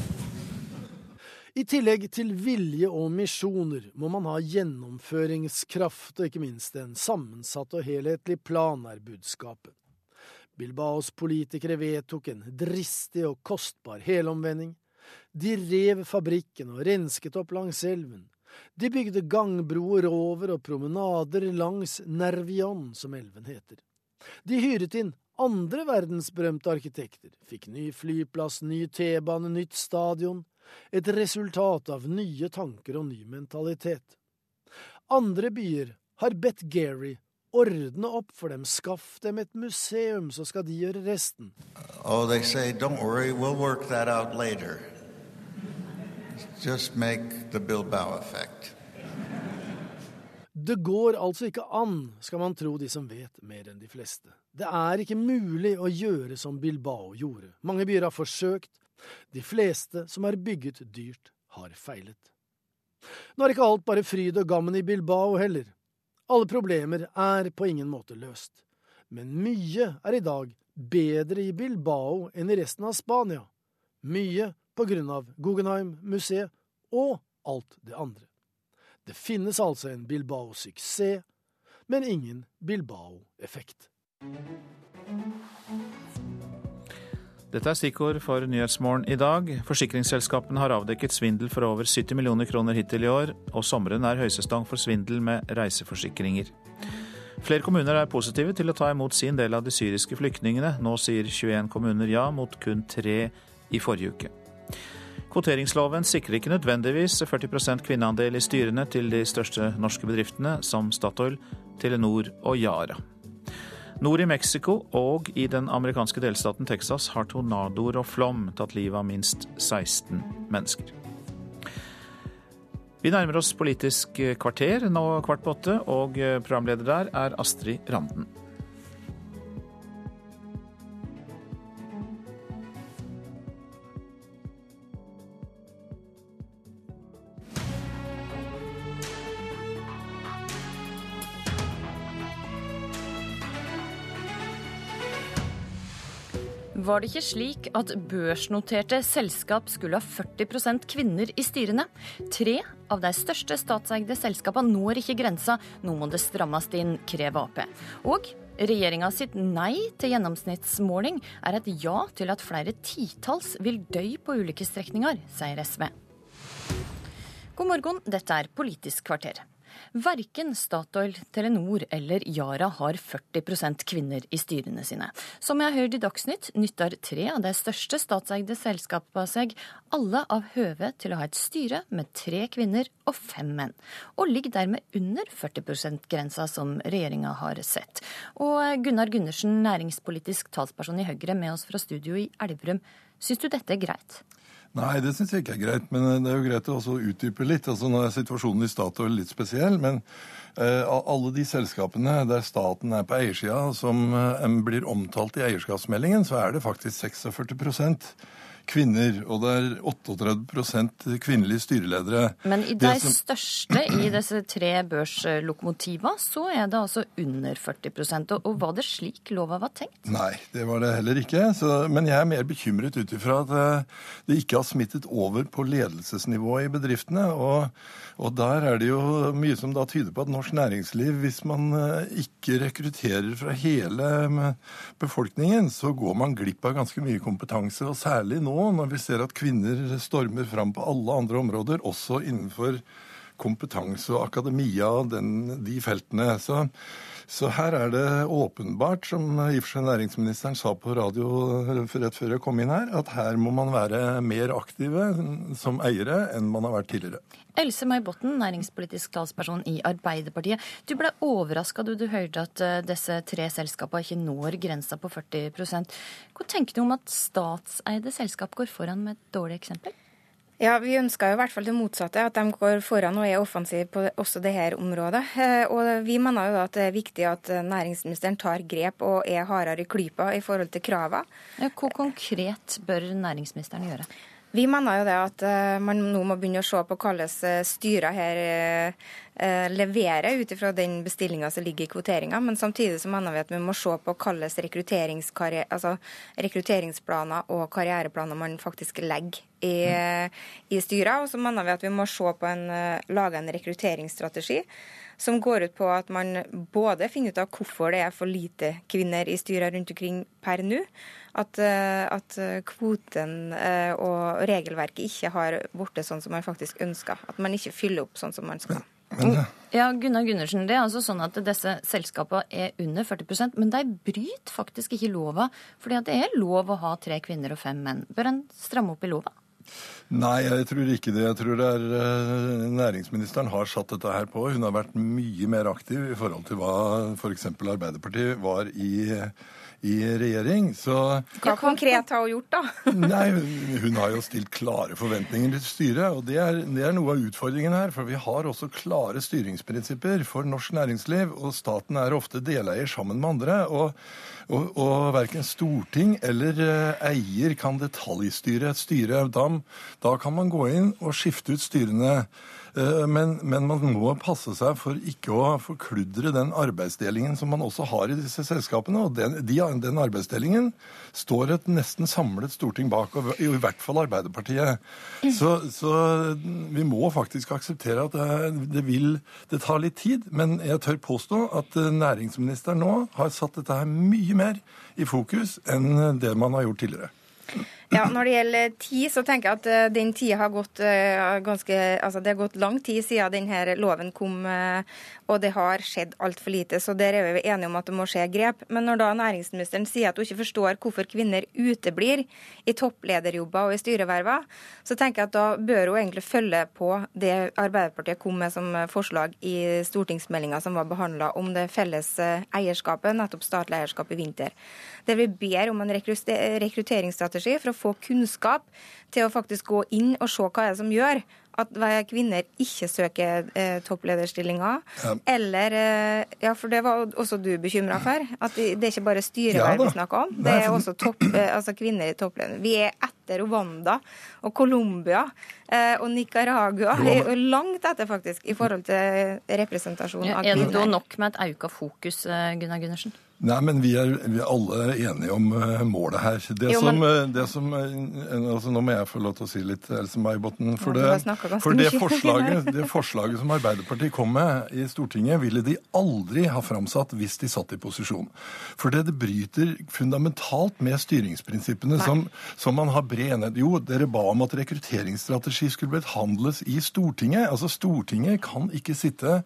I tillegg til vilje og misjoner må man ha gjennomføringskraft og ikke minst en sammensatt og helhetlig plan, er budskapet. Bilbaos politikere vedtok en dristig og kostbar helomvending. De rev fabrikken og rensket opp langs elven. De bygde gangbroer over og promenader langs Nervion, som elven heter. De hyret inn andre verdensberømte arkitekter, fikk ny flyplass, ny T-bane, nytt stadion, et resultat av nye tanker og ny mentalitet. Andre byer har bedt Gary ordne opp for dem, skaff dem et museum, så skal de gjøre resten. Oh, they say, don't worry, we'll work that out later. Just make the Bilbao effect. Det går altså ikke an, skal man tro de som vet mer enn de fleste. Det er ikke mulig å gjøre som Bilbao gjorde. Mange byer har forsøkt, de fleste som har bygget dyrt, har feilet. Nå er ikke alt bare fryd og gammen i Bilbao heller. Alle problemer er på ingen måte løst. Men mye er i dag bedre i Bilbao enn i resten av Spania. Mye på grunn av Guggenheim-museet og alt det andre. Det finnes altså en Bilbao-suksess, men ingen Bilbao-effekt. Dette er stikkord for Nyhetsmorgen i dag. Forsikringsselskapene har avdekket svindel for over 70 millioner kroner hittil i år, og sommeren er høysesong for svindel med reiseforsikringer. Flere kommuner er positive til å ta imot sin del av de syriske flyktningene. Nå sier 21 kommuner ja, mot kun tre i forrige uke. Kvoteringsloven sikrer ikke nødvendigvis 40% kvinneandel i styrene til de største norske bedriftene, som Statoil, Telenor og Yara. Nord i Mexico og i den amerikanske delstaten Texas har tornadoer og flom tatt livet av minst 16 mennesker. Vi nærmer oss Politisk kvarter nå kvart på åtte, og programleder der er Astrid Randen. Var det ikke slik at børsnoterte selskap skulle ha 40% kvinner i styrene? Tre av de største statseide selskapene når ikke grensa. Nå må det strammes inn, krever Ap. Og regjeringa sitt nei til gjennomsnittsmåling er et ja til at flere titalls vil dø på ulike strekninger, sier SV. God morgen, dette er Politisk kvarter. Verken Statoil, Telenor eller Yara har 40% kvinner i styrene sine. Som jeg har hørt i Dagsnytt, nytter tre av de største statseide selskapene seg alle av høve til å ha et styre med tre kvinner og fem menn, og ligger dermed under 40 %-grensa som regjeringa har sett. Og Gunnar Gundersen, næringspolitisk talsperson i Høyre, med oss fra studio i Elverum. Syns du dette er greit? Nei, det syns jeg ikke er greit. Men eh, det er jo greit å også utdype litt. Altså, Nå er situasjonen i Statoil litt spesiell, men av alle de selskapene der staten er på eiersida, som eh, blir omtalt i eierskapsmeldingen, så er det faktisk 46 kvinner, og det er 38% kvinnelige styreledere. Men i de som... største i disse tre børslokomotiva, så er det altså under 40 og, og var det slik lova var tenkt? Nei, det var det heller ikke. Så, men jeg er mer bekymret ut ifra at eh, det ikke har smittet over på ledelsesnivået i bedriftene. og og der er det jo mye som da tyder på at norsk næringsliv, hvis man eh, ikke rekrutterer fra hele eh, befolkningen, så går man glipp av ganske mye kompetanse. Og særlig nå, når vi ser at kvinner stormer fram på alle andre områder, også innenfor kompetanse og akademia og de feltene. Så så her er det åpenbart, som i og for seg næringsministeren sa på radio rett før jeg kom inn her, at her må man være mer aktive som eiere enn man har vært tidligere. Else May Botten, næringspolitisk talsperson i Arbeiderpartiet. Du ble overraska da du hørte at eh, disse tre selskapene ikke når grensa på 40% Hva tenker du om at statseide selskap går foran med et dårlig eksempel? Ja, Vi ønsker jo i hvert fall det motsatte, at de går foran og er offensive på også dette området. Eh, og Vi mener jo at det er viktig at næringsministeren tar grep og er hardere i klypa i forhold til kravene. Ja, hva konkret bør næringsministeren gjøre? Vi mener jo det at eh, man nå må begynne å se på hvordan eh, her eh, leverer ut ifra den bestillinga som ligger i kvoteringa. Men samtidig så mener vi at vi må se på hvilke altså rekrutteringsplaner og karriereplaner man faktisk legger i, i styrer. Og så mener vi at vi må se på en, lage en rekrutteringsstrategi som går ut på at man både finner ut av hvorfor det er for lite kvinner i styrer rundt omkring per nå. At, eh, at, kvoten eh, og regelverket ikke har blitt sånn som man faktisk ønsker. At man ikke fyller opp sånn som man skal. Ja, Gunnar Gundersen, det er altså sånn at Disse selskapene er under 40% men de bryter faktisk ikke lova. fordi det er lov å ha tre kvinner og fem menn. Bør en stramme opp i lova? Nei, jeg tror ikke det. Jeg tror det er uh, Næringsministeren har satt dette her på. Hun har vært mye mer aktiv i forhold til hva f.eks. Arbeiderpartiet var i, i regjering. Så Hva konkret har hun gjort, da? (laughs) nei, hun, hun, har jo stilt klare forventninger til styret. Og det er, det er, noe av utfordringen her. For vi har også klare styringsprinsipper for norsk næringsliv. Og staten er ofte deleier sammen med andre. og og, og verken storting eller eh, eier kan detaljstyre et styre. Da, da kan man gå inn og skifte ut styrene. Eh, men, men, man må passe seg for ikke å forkludre den arbeidsdelingen som man også har i disse selskapene. Og den, de, den arbeidsdelingen står et nesten samlet storting bak, og i hvert fall Arbeiderpartiet. Så, så vi må faktisk akseptere at det, det, vil Det tar litt tid, men jeg tør påstå at eh, næringsministeren nå har satt dette her mye mer i fokus enn det man har gjort tidligere. Ja, Når det gjelder tid, så tenker jeg at uh, den tida har gått uh, ganske Altså det har gått lang tid siden denne loven kom, uh, og det har skjedd altfor lite. Så der er vi enige om at det må skje grep. Men når da næringsministeren sier at hun ikke forstår hvorfor kvinner uteblir i topplederjobber og i styreverver, så tenker jeg at da bør hun egentlig følge på det Arbeiderpartiet kom med som forslag i stortingsmeldinga som var behandla om det felles eierskapet, nettopp statlig eierskap i vinter. Der vi ber om en rekrutteringsstrategi for å få kunnskap til å faktisk gå inn og se hva det er som gjør at kvinner ikke søker eh, topplederstillinger. Ja. Eller eh, Ja, for det var også du bekymra for. At det, det, er ikke bare styreverv ja, vi snakker om. Det er også topp, eh, altså kvinner i toppleder. Vi er etter Rwanda og Colombia eh, og Nicaragua. Vi er langt etter, faktisk, i forhold til representasjon av kvinner. Er det da nok med et auka fokus, eh, Gunnar Gundersen? Nei, men vi er, vi er alle enige om uh, målet her. Det jo, som, men... det som altså, Nå må jeg få lov til å si litt, Else May-Botten. For, det, for det, forslaget, det forslaget som Arbeiderpartiet kom med i Stortinget, ville de aldri ha framsatt hvis de satt i posisjon. For det, det bryter fundamentalt med styringsprinsippene som, som, man har bred enighet Jo, dere ba om at rekrutteringsstrategi skulle behandles i Stortinget. Altså, Stortinget kan ikke sitte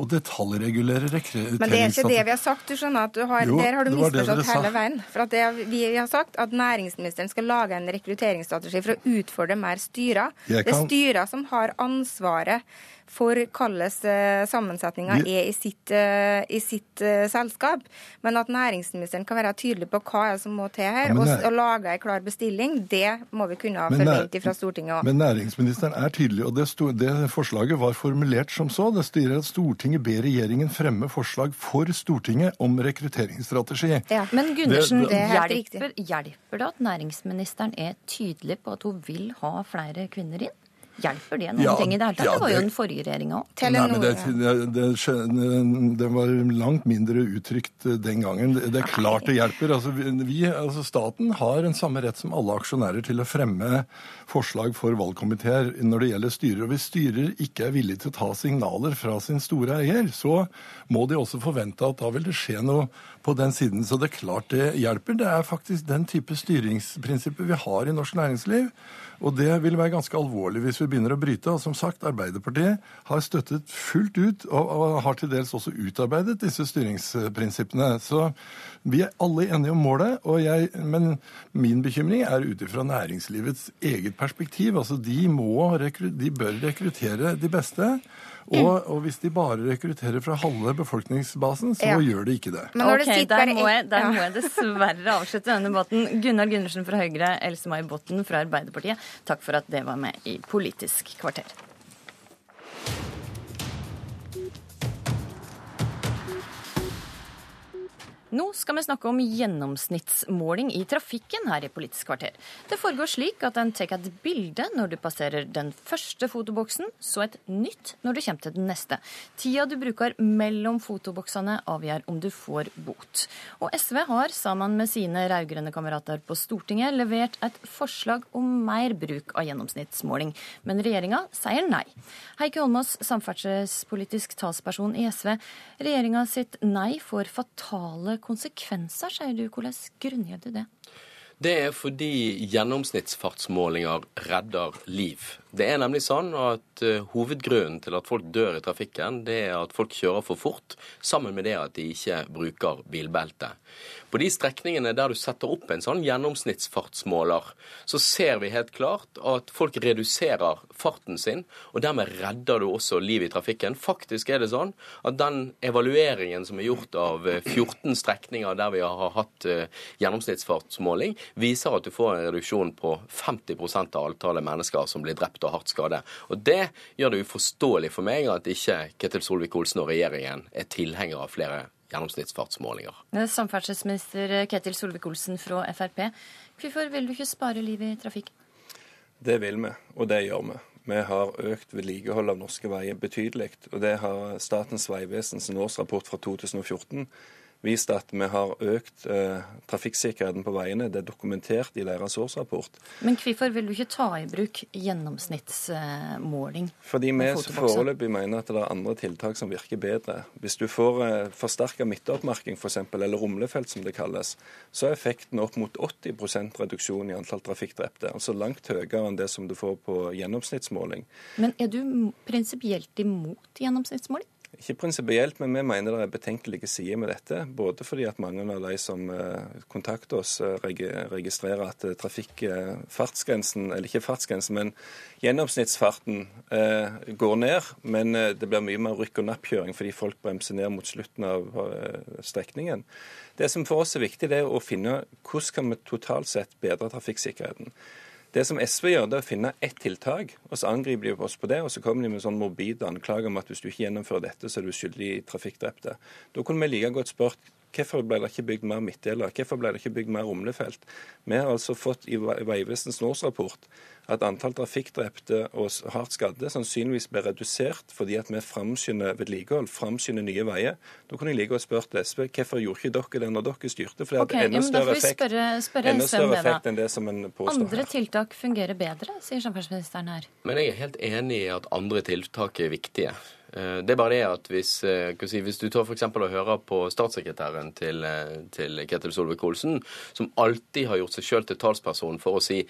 og detaljregulere rekrutteringsstrategi. Men det er ikke det vi har sagt. du skjønner at du har jo, der har du misforstått hele veien. For at det, vi har sagt at næringsministeren skal lage en rekrutteringsstrategi for å utfordre mer styrer. Kan... Det er styrer som har ansvaret for hvordan eh, sammensetninga er i sitt, eh, i sitt uh, selskap. Men at næringsministeren kan være tydelig på hva er som må til her, ja, og, og lage en klar bestilling, det må vi kunne forvente fra Stortinget òg. Men næringsministeren er tydelig, og det, stod, det, forslaget var formulert som så. Det styrer at Stortinget ber regjeringen fremme forslag for Stortinget om rekrutteringsstrategi. Ja, Men Gundersen, det, det hjelper, hjelper det at næringsministeren er tydelig på at hun vil ha flere kvinner inn? Hjelper det noen ja, ting i det hele tatt? Ja, det var jo den forrige regjeringa òg. Det, det, det, var langt mindre uttrykt eh, den gangen. Det, er klart det hjelper. Altså, vi, altså, staten har en samme rett som alle aksjonærer til å fremme forslag for valgkomiteer når det gjelder styrer. Og hvis styrer ikke er villige til å ta signaler fra sin store eier, så må de også forvente at da vil det skje noe på den siden. Så det er klart det hjelper. Det er faktisk den type styringsprinsipper vi har i norsk næringsliv. Og det vil være ganske alvorlig hvis vi begynner å bryte. Og som sagt, Arbeiderpartiet har støttet fullt ut og, har til dels også utarbeidet disse styringsprinsippene. Så vi er alle enige om målet. Jeg, men min bekymring er ut ifra næringslivets eget perspektiv. Altså de, må, de bør rekruttere de beste. Og, og, hvis de bare rekrutterer fra halve befolkningsbasen, så ja. gjør de ikke det. Men når okay, der, må jeg, der må jeg dessverre avslutte denne debatten. Gunnar Gundersen fra Høyre, Else-May Botten fra Arbeiderpartiet, takk for at det var med i Politisk kvarter. Nå skal vi snakke om gjennomsnittsmåling i trafikken her i Politisk kvarter. Det foregår slik at en tar et bilde når du passerer den første fotoboksen, så et nytt når du kommer til den neste. Tida du bruker mellom fotoboksene avgjør om du får bot. Og SV har sammen med sine rød-grønne kamerater på Stortinget levert et forslag om mer bruk av gjennomsnittsmåling, men regjeringa sier nei. Heikki Holmås, samferdselspolitisk talsperson i SV. Regjeringa sitt nei får fatale konsekvenser, sier du. Hvordan grunngir du det? Det er fordi gjennomsnittsfartsmålinger redder liv. Det er nemlig sånn at uh, Hovedgrunnen til at folk dør i trafikken, det er at folk kjører for fort, sammen med det at de ikke bruker bilbelte. På de strekningene der du setter opp en sånn gjennomsnittsfartsmåler, så ser vi helt klart at folk reduserer farten sin, og dermed redder du også liv i trafikken. Faktisk er det sånn at den evalueringen som er gjort av 14 eh, strekninger der vi har hatt uh, gjennomsnittsfartsmåling, viser at du får en reduksjon på 50% av antallet mennesker som blir drept og hardt skade. Og Det gjør det uforståelig for meg at ikke Ketil Solvik-Olsen og regjeringen er tilhengere av flere gjennomsnittsfartsmålinger. Samferdselsminister Ketil Solvik-Olsen fra Frp. Hvorfor vil du ikke spare liv i trafikk? Det vil vi, og det gjør vi. Vi har økt vedlikehold av norske veier betydelig. Og det har Statens vegvesens årsrapport fra 2014 vist at vi har økt eh, trafikksikkerheten på veiene. Det er dokumentert i deres årsrapport. Men hvorfor vil du ikke ta i bruk gjennomsnittsmåling? Fordi vi foreløpig mener at det er andre tiltak som virker bedre. Hvis du får eh, forsterka midtoppmerking f.eks., eller rumlefelt som det kalles, så er effekten opp mot 80% reduksjon i antall trafikkdrepte. Altså langt høyere enn det som du får på gjennomsnittsmåling. Men er du prinsipielt imot gjennomsnittsmåling? Ikke prinsipielt, men vi mener det er betenkelige sider med dette. Både fordi at mange av de som eh, kontakter oss, eh, registrerer at eh, trafikkfartsgrensen, eller ikke fartsgrensen, men gjennomsnittsfarten går ned. Men det blir mye mer rykk- og nappkjøring fordi folk bremser ned mot slutten av strekningen. Det som for oss er viktig, det er å finne hvordan kan vi totalt sett bedre trafikksikkerheten. Det som SV gjør, det er å finne ett tiltak, og så angriper de oss på det. Og så kommer de med sånn morbide anklager om at hvis du ikke gjennomfører dette, så er du skyldig i trafikkdrepte. Da kunne vi like godt spurt Hvorfor ble det ikke bygd mer midtdeler? Hvorfor ble det ikke bygd mer rumlefelt? Vi har altså fått i Vegvesenets årsrapport at antall trafikkdrepte og hardt skadde sannsynligvis ble redusert fordi at vi framskynder vedlikehold, framskynder nye veier. Da kunne jeg like godt spurt SV hvorfor gjorde ikke dere det når dere styrte? For det okay, hadde enda større effekt, spørre, spørre enda større effekt enn det som en påstår Andre tiltak fungerer bedre, sier samferdselsministeren her. Men jeg er helt enig i at andre tiltak er viktige. Eh, det er bare det at hvis, eh, si, hvis du tar f.eks. og hører på statssekretæren til, eh, til Ketil Solvik-Olsen, som alltid har gjort seg sjøl til talsperson for å si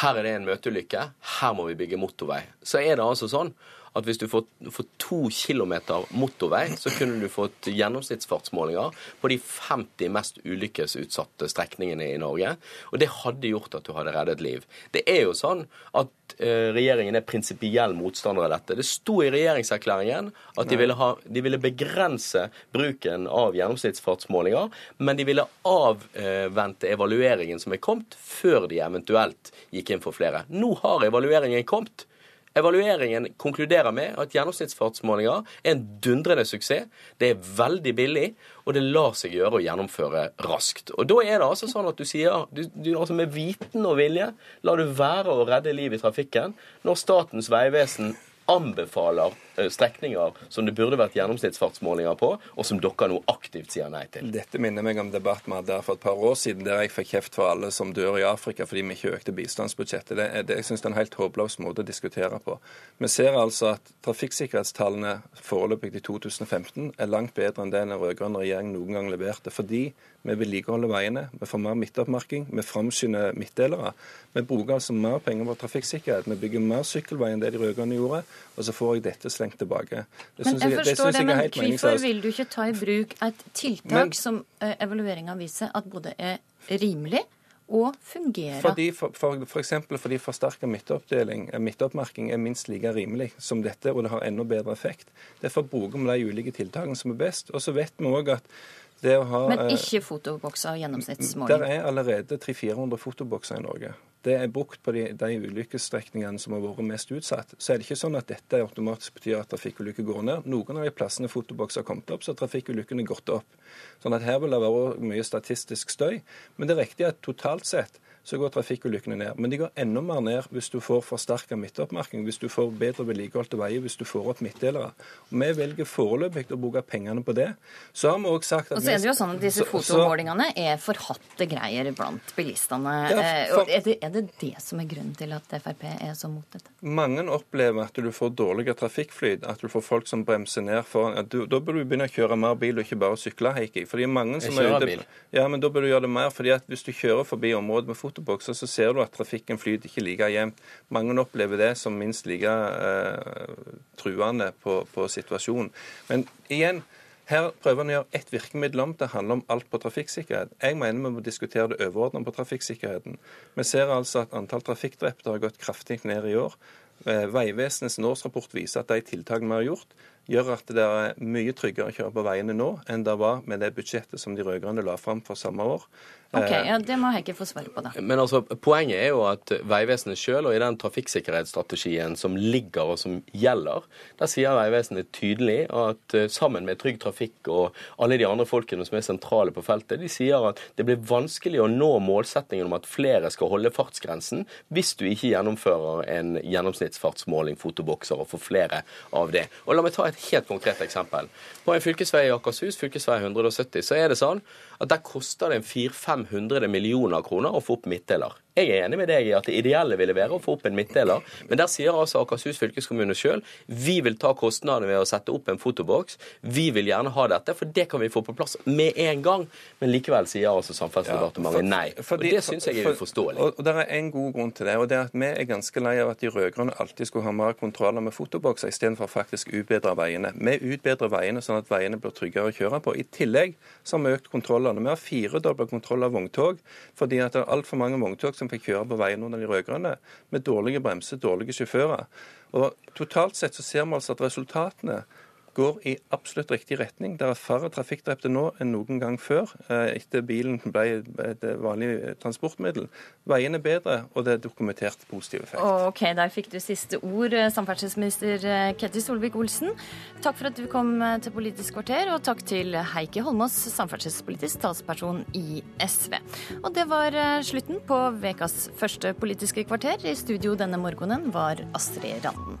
her er det en møteulykke, her må vi bygge motorvei, så er det altså sånn at hvis du får, får to kilometer motorvei, så kunne du fått gjennomsnittsfartsmålinger på de 50 mest ulykkesutsatte strekningene i Norge. Og det hadde gjort at du hadde reddet liv. Det er jo sånn at eh, regjeringen er prinsipiell motstander av dette. Det sto i regjeringserklæringen at de ville, ha, de ville begrense bruken av gjennomsnittsfartsmålinger, men de ville avvente evalueringen som er kommet, før de eventuelt gikk inn for flere. Nå har evalueringen kommet. Evalueringen konkluderer med at gjennomsnittsfartsmålinger er en dundrende suksess. Det er veldig billig, og det lar seg gjøre å gjennomføre raskt. Og Da er det altså sånn at du sier du, du, altså med viten og vilje lar du være å redde liv i trafikken når Statens vegvesen anbefaler strekninger som det burde vært gjennomsnittsfartsmålinger på, og som dere nå aktivt sier nei til. Dette minner meg om debatt vi hadde for et par år siden, der jeg fikk kjeft for alle som dør i Afrika fordi vi ikke økte bistandsbudsjettet. Det, det, jeg synes det er en helt håpløs måte å diskutere på. Vi ser altså at trafikksikkerhetstallene foreløpig i 2015 er langt bedre enn det den rød-grønne regjeringen noen gang leverte. fordi vi vedlikeholder veiene, vi får mer midtoppmerking, vi framskynder midtdelere. Vi bruker altså mer penger på trafikksikkerhet. Vi bygger mer sykkelvei enn det de rød-grønne gjorde. Og så får jeg dette slengt tilbake. Det men jeg, jeg forstår det, men hvorfor vil du ikke ta i bruk et tiltak men, som uh, evalueringa viser at både er rimelig og fungerer? Fordi for, for, for eksempel fordi forsterka eh, midtoppmerking er minst like rimelig som dette, og det har enda bedre effekt. Derfor bruker vi de ulike tiltakene som er best. Og så vet vi òg at ha, Men eh, ikke fotobokser gjennomsnittsmåling? Der er allerede 300-400 fotobokser i Norge. Det er brukt på de, de ulykkesstrekningene som har vært mest utsatt. Så er det ikke sånn at dette automatisk betyr at trafikkulykker går ned. Noen av de plassene fotobokser har kommet opp, så har trafikkulykkene gått opp. Sånn at her vil det være mye statistisk støy. Men det er riktig at totalt sett så går trafikkulykkene ned. Men de går enda mer ned hvis du får forsterka midtoppmerking, hvis du får bedre vedlikeholdte veier, hvis du får opp midtdelere. Og Vi velger foreløpig å bruke pengene på det. Så har vi òg sagt at Og så er det jo sånn at disse fotomålingene er forhatte greier blant bilistene. Ja, eh, for... er, det, er, det, det som er grunnen til at Frp er så mot dette? Mange opplever at du får dårligere trafikkflyt, at du får folk som bremser ned foran. Du, da bør du begynne å kjøre mer bil og ikke bare sykle, Heikki. Fordi mange som er ute... Bil. Ja, men da bør du gjøre det mer. fordi at hvis du kjører forbi området med foto fotobokser, så ser du at trafikken flyter ikke like jevnt. Mange opplever det som minst like eh, truende på, på, situasjonen. Men igjen, her prøver en å gjøre ett virkemiddel om. Det handler om alt på trafikksikkerhet. Jeg mener vi må diskutere det overordnede på trafikksikkerheten. Vi ser altså at antall trafikkdrepte har gått kraftig ned i år. Eh, Vegvesenets årsrapport viser at de tiltakene vi har gjort, gjør at det er mye tryggere å kjøre på veiene nå enn det var med det budsjettet som de rød-grønne la fram for samme år. Ok, eh, ja, Det må jeg ikke få svare på, da. Men altså, Poenget er jo at Vegvesenet sjøl, og i den trafikksikkerhetsstrategien som ligger og som gjelder, der sier Vegvesenet tydelig at eh, sammen med Trygg Trafikk og alle de andre folkene som er sentrale på feltet, de sier at det blir vanskelig å nå målsettingen om at flere skal holde fartsgrensen hvis du ikke gjennomfører en gjennomsnittsfartsmåling, fotobokser, og får flere av det. Og La meg ta et helt konkret eksempel. På en fylkesvei i Akershus, fylkesvei 170, så er det sånn at der koster det en 400-500 millioner kroner å få opp midtdeler. Jeg er enig med deg i at det ideelle ville være å få opp en midtdeler, men der sier altså Akershus fylkeskommune sjøl vi vil ta kostnadene ved å sette opp en fotoboks. Vi vil gjerne ha dette, for det kan vi få på plass med en gang. Men likevel sier altså Samferdselsdepartementet nei. Og Det syns jeg er uforståelig. Og, og Det er en god grunn til det, og det er at vi er ganske lei av at de rød-grønne alltid skulle ha mer kontroller med fotobokser istedenfor faktisk utbedre veiene. Vi utbedrer veiene sånn at veiene blir tryggere å kjøre på. I tillegg så har vi økt kontrollene. Vi har firedobla kontroll av vogntog fordi at det er altfor mange vogntog som fikk kjøre på veien under de rød-grønne, med dårlige bremser, dårlige sjåfører. Og Totalt sett så ser vi altså at resultatene går i absolutt riktig retning. Det er færre trafikkdrepte nå enn noen gang før, eh, etter bilen ble et vanlig transportmiddel. Veiene er bedre, og det er dokumentert positiv effekt. Ok, Der fikk du siste ord, eh, samferdselsminister eh, Ketil Solvik-Olsen. Takk for at du kom til Politisk kvarter, og takk til Heikki Holmås, samferdselspolitisk talsperson i SV. Og det var slutten på ukas første Politiske kvarter. I studio denne morgenen var Astrid Randen.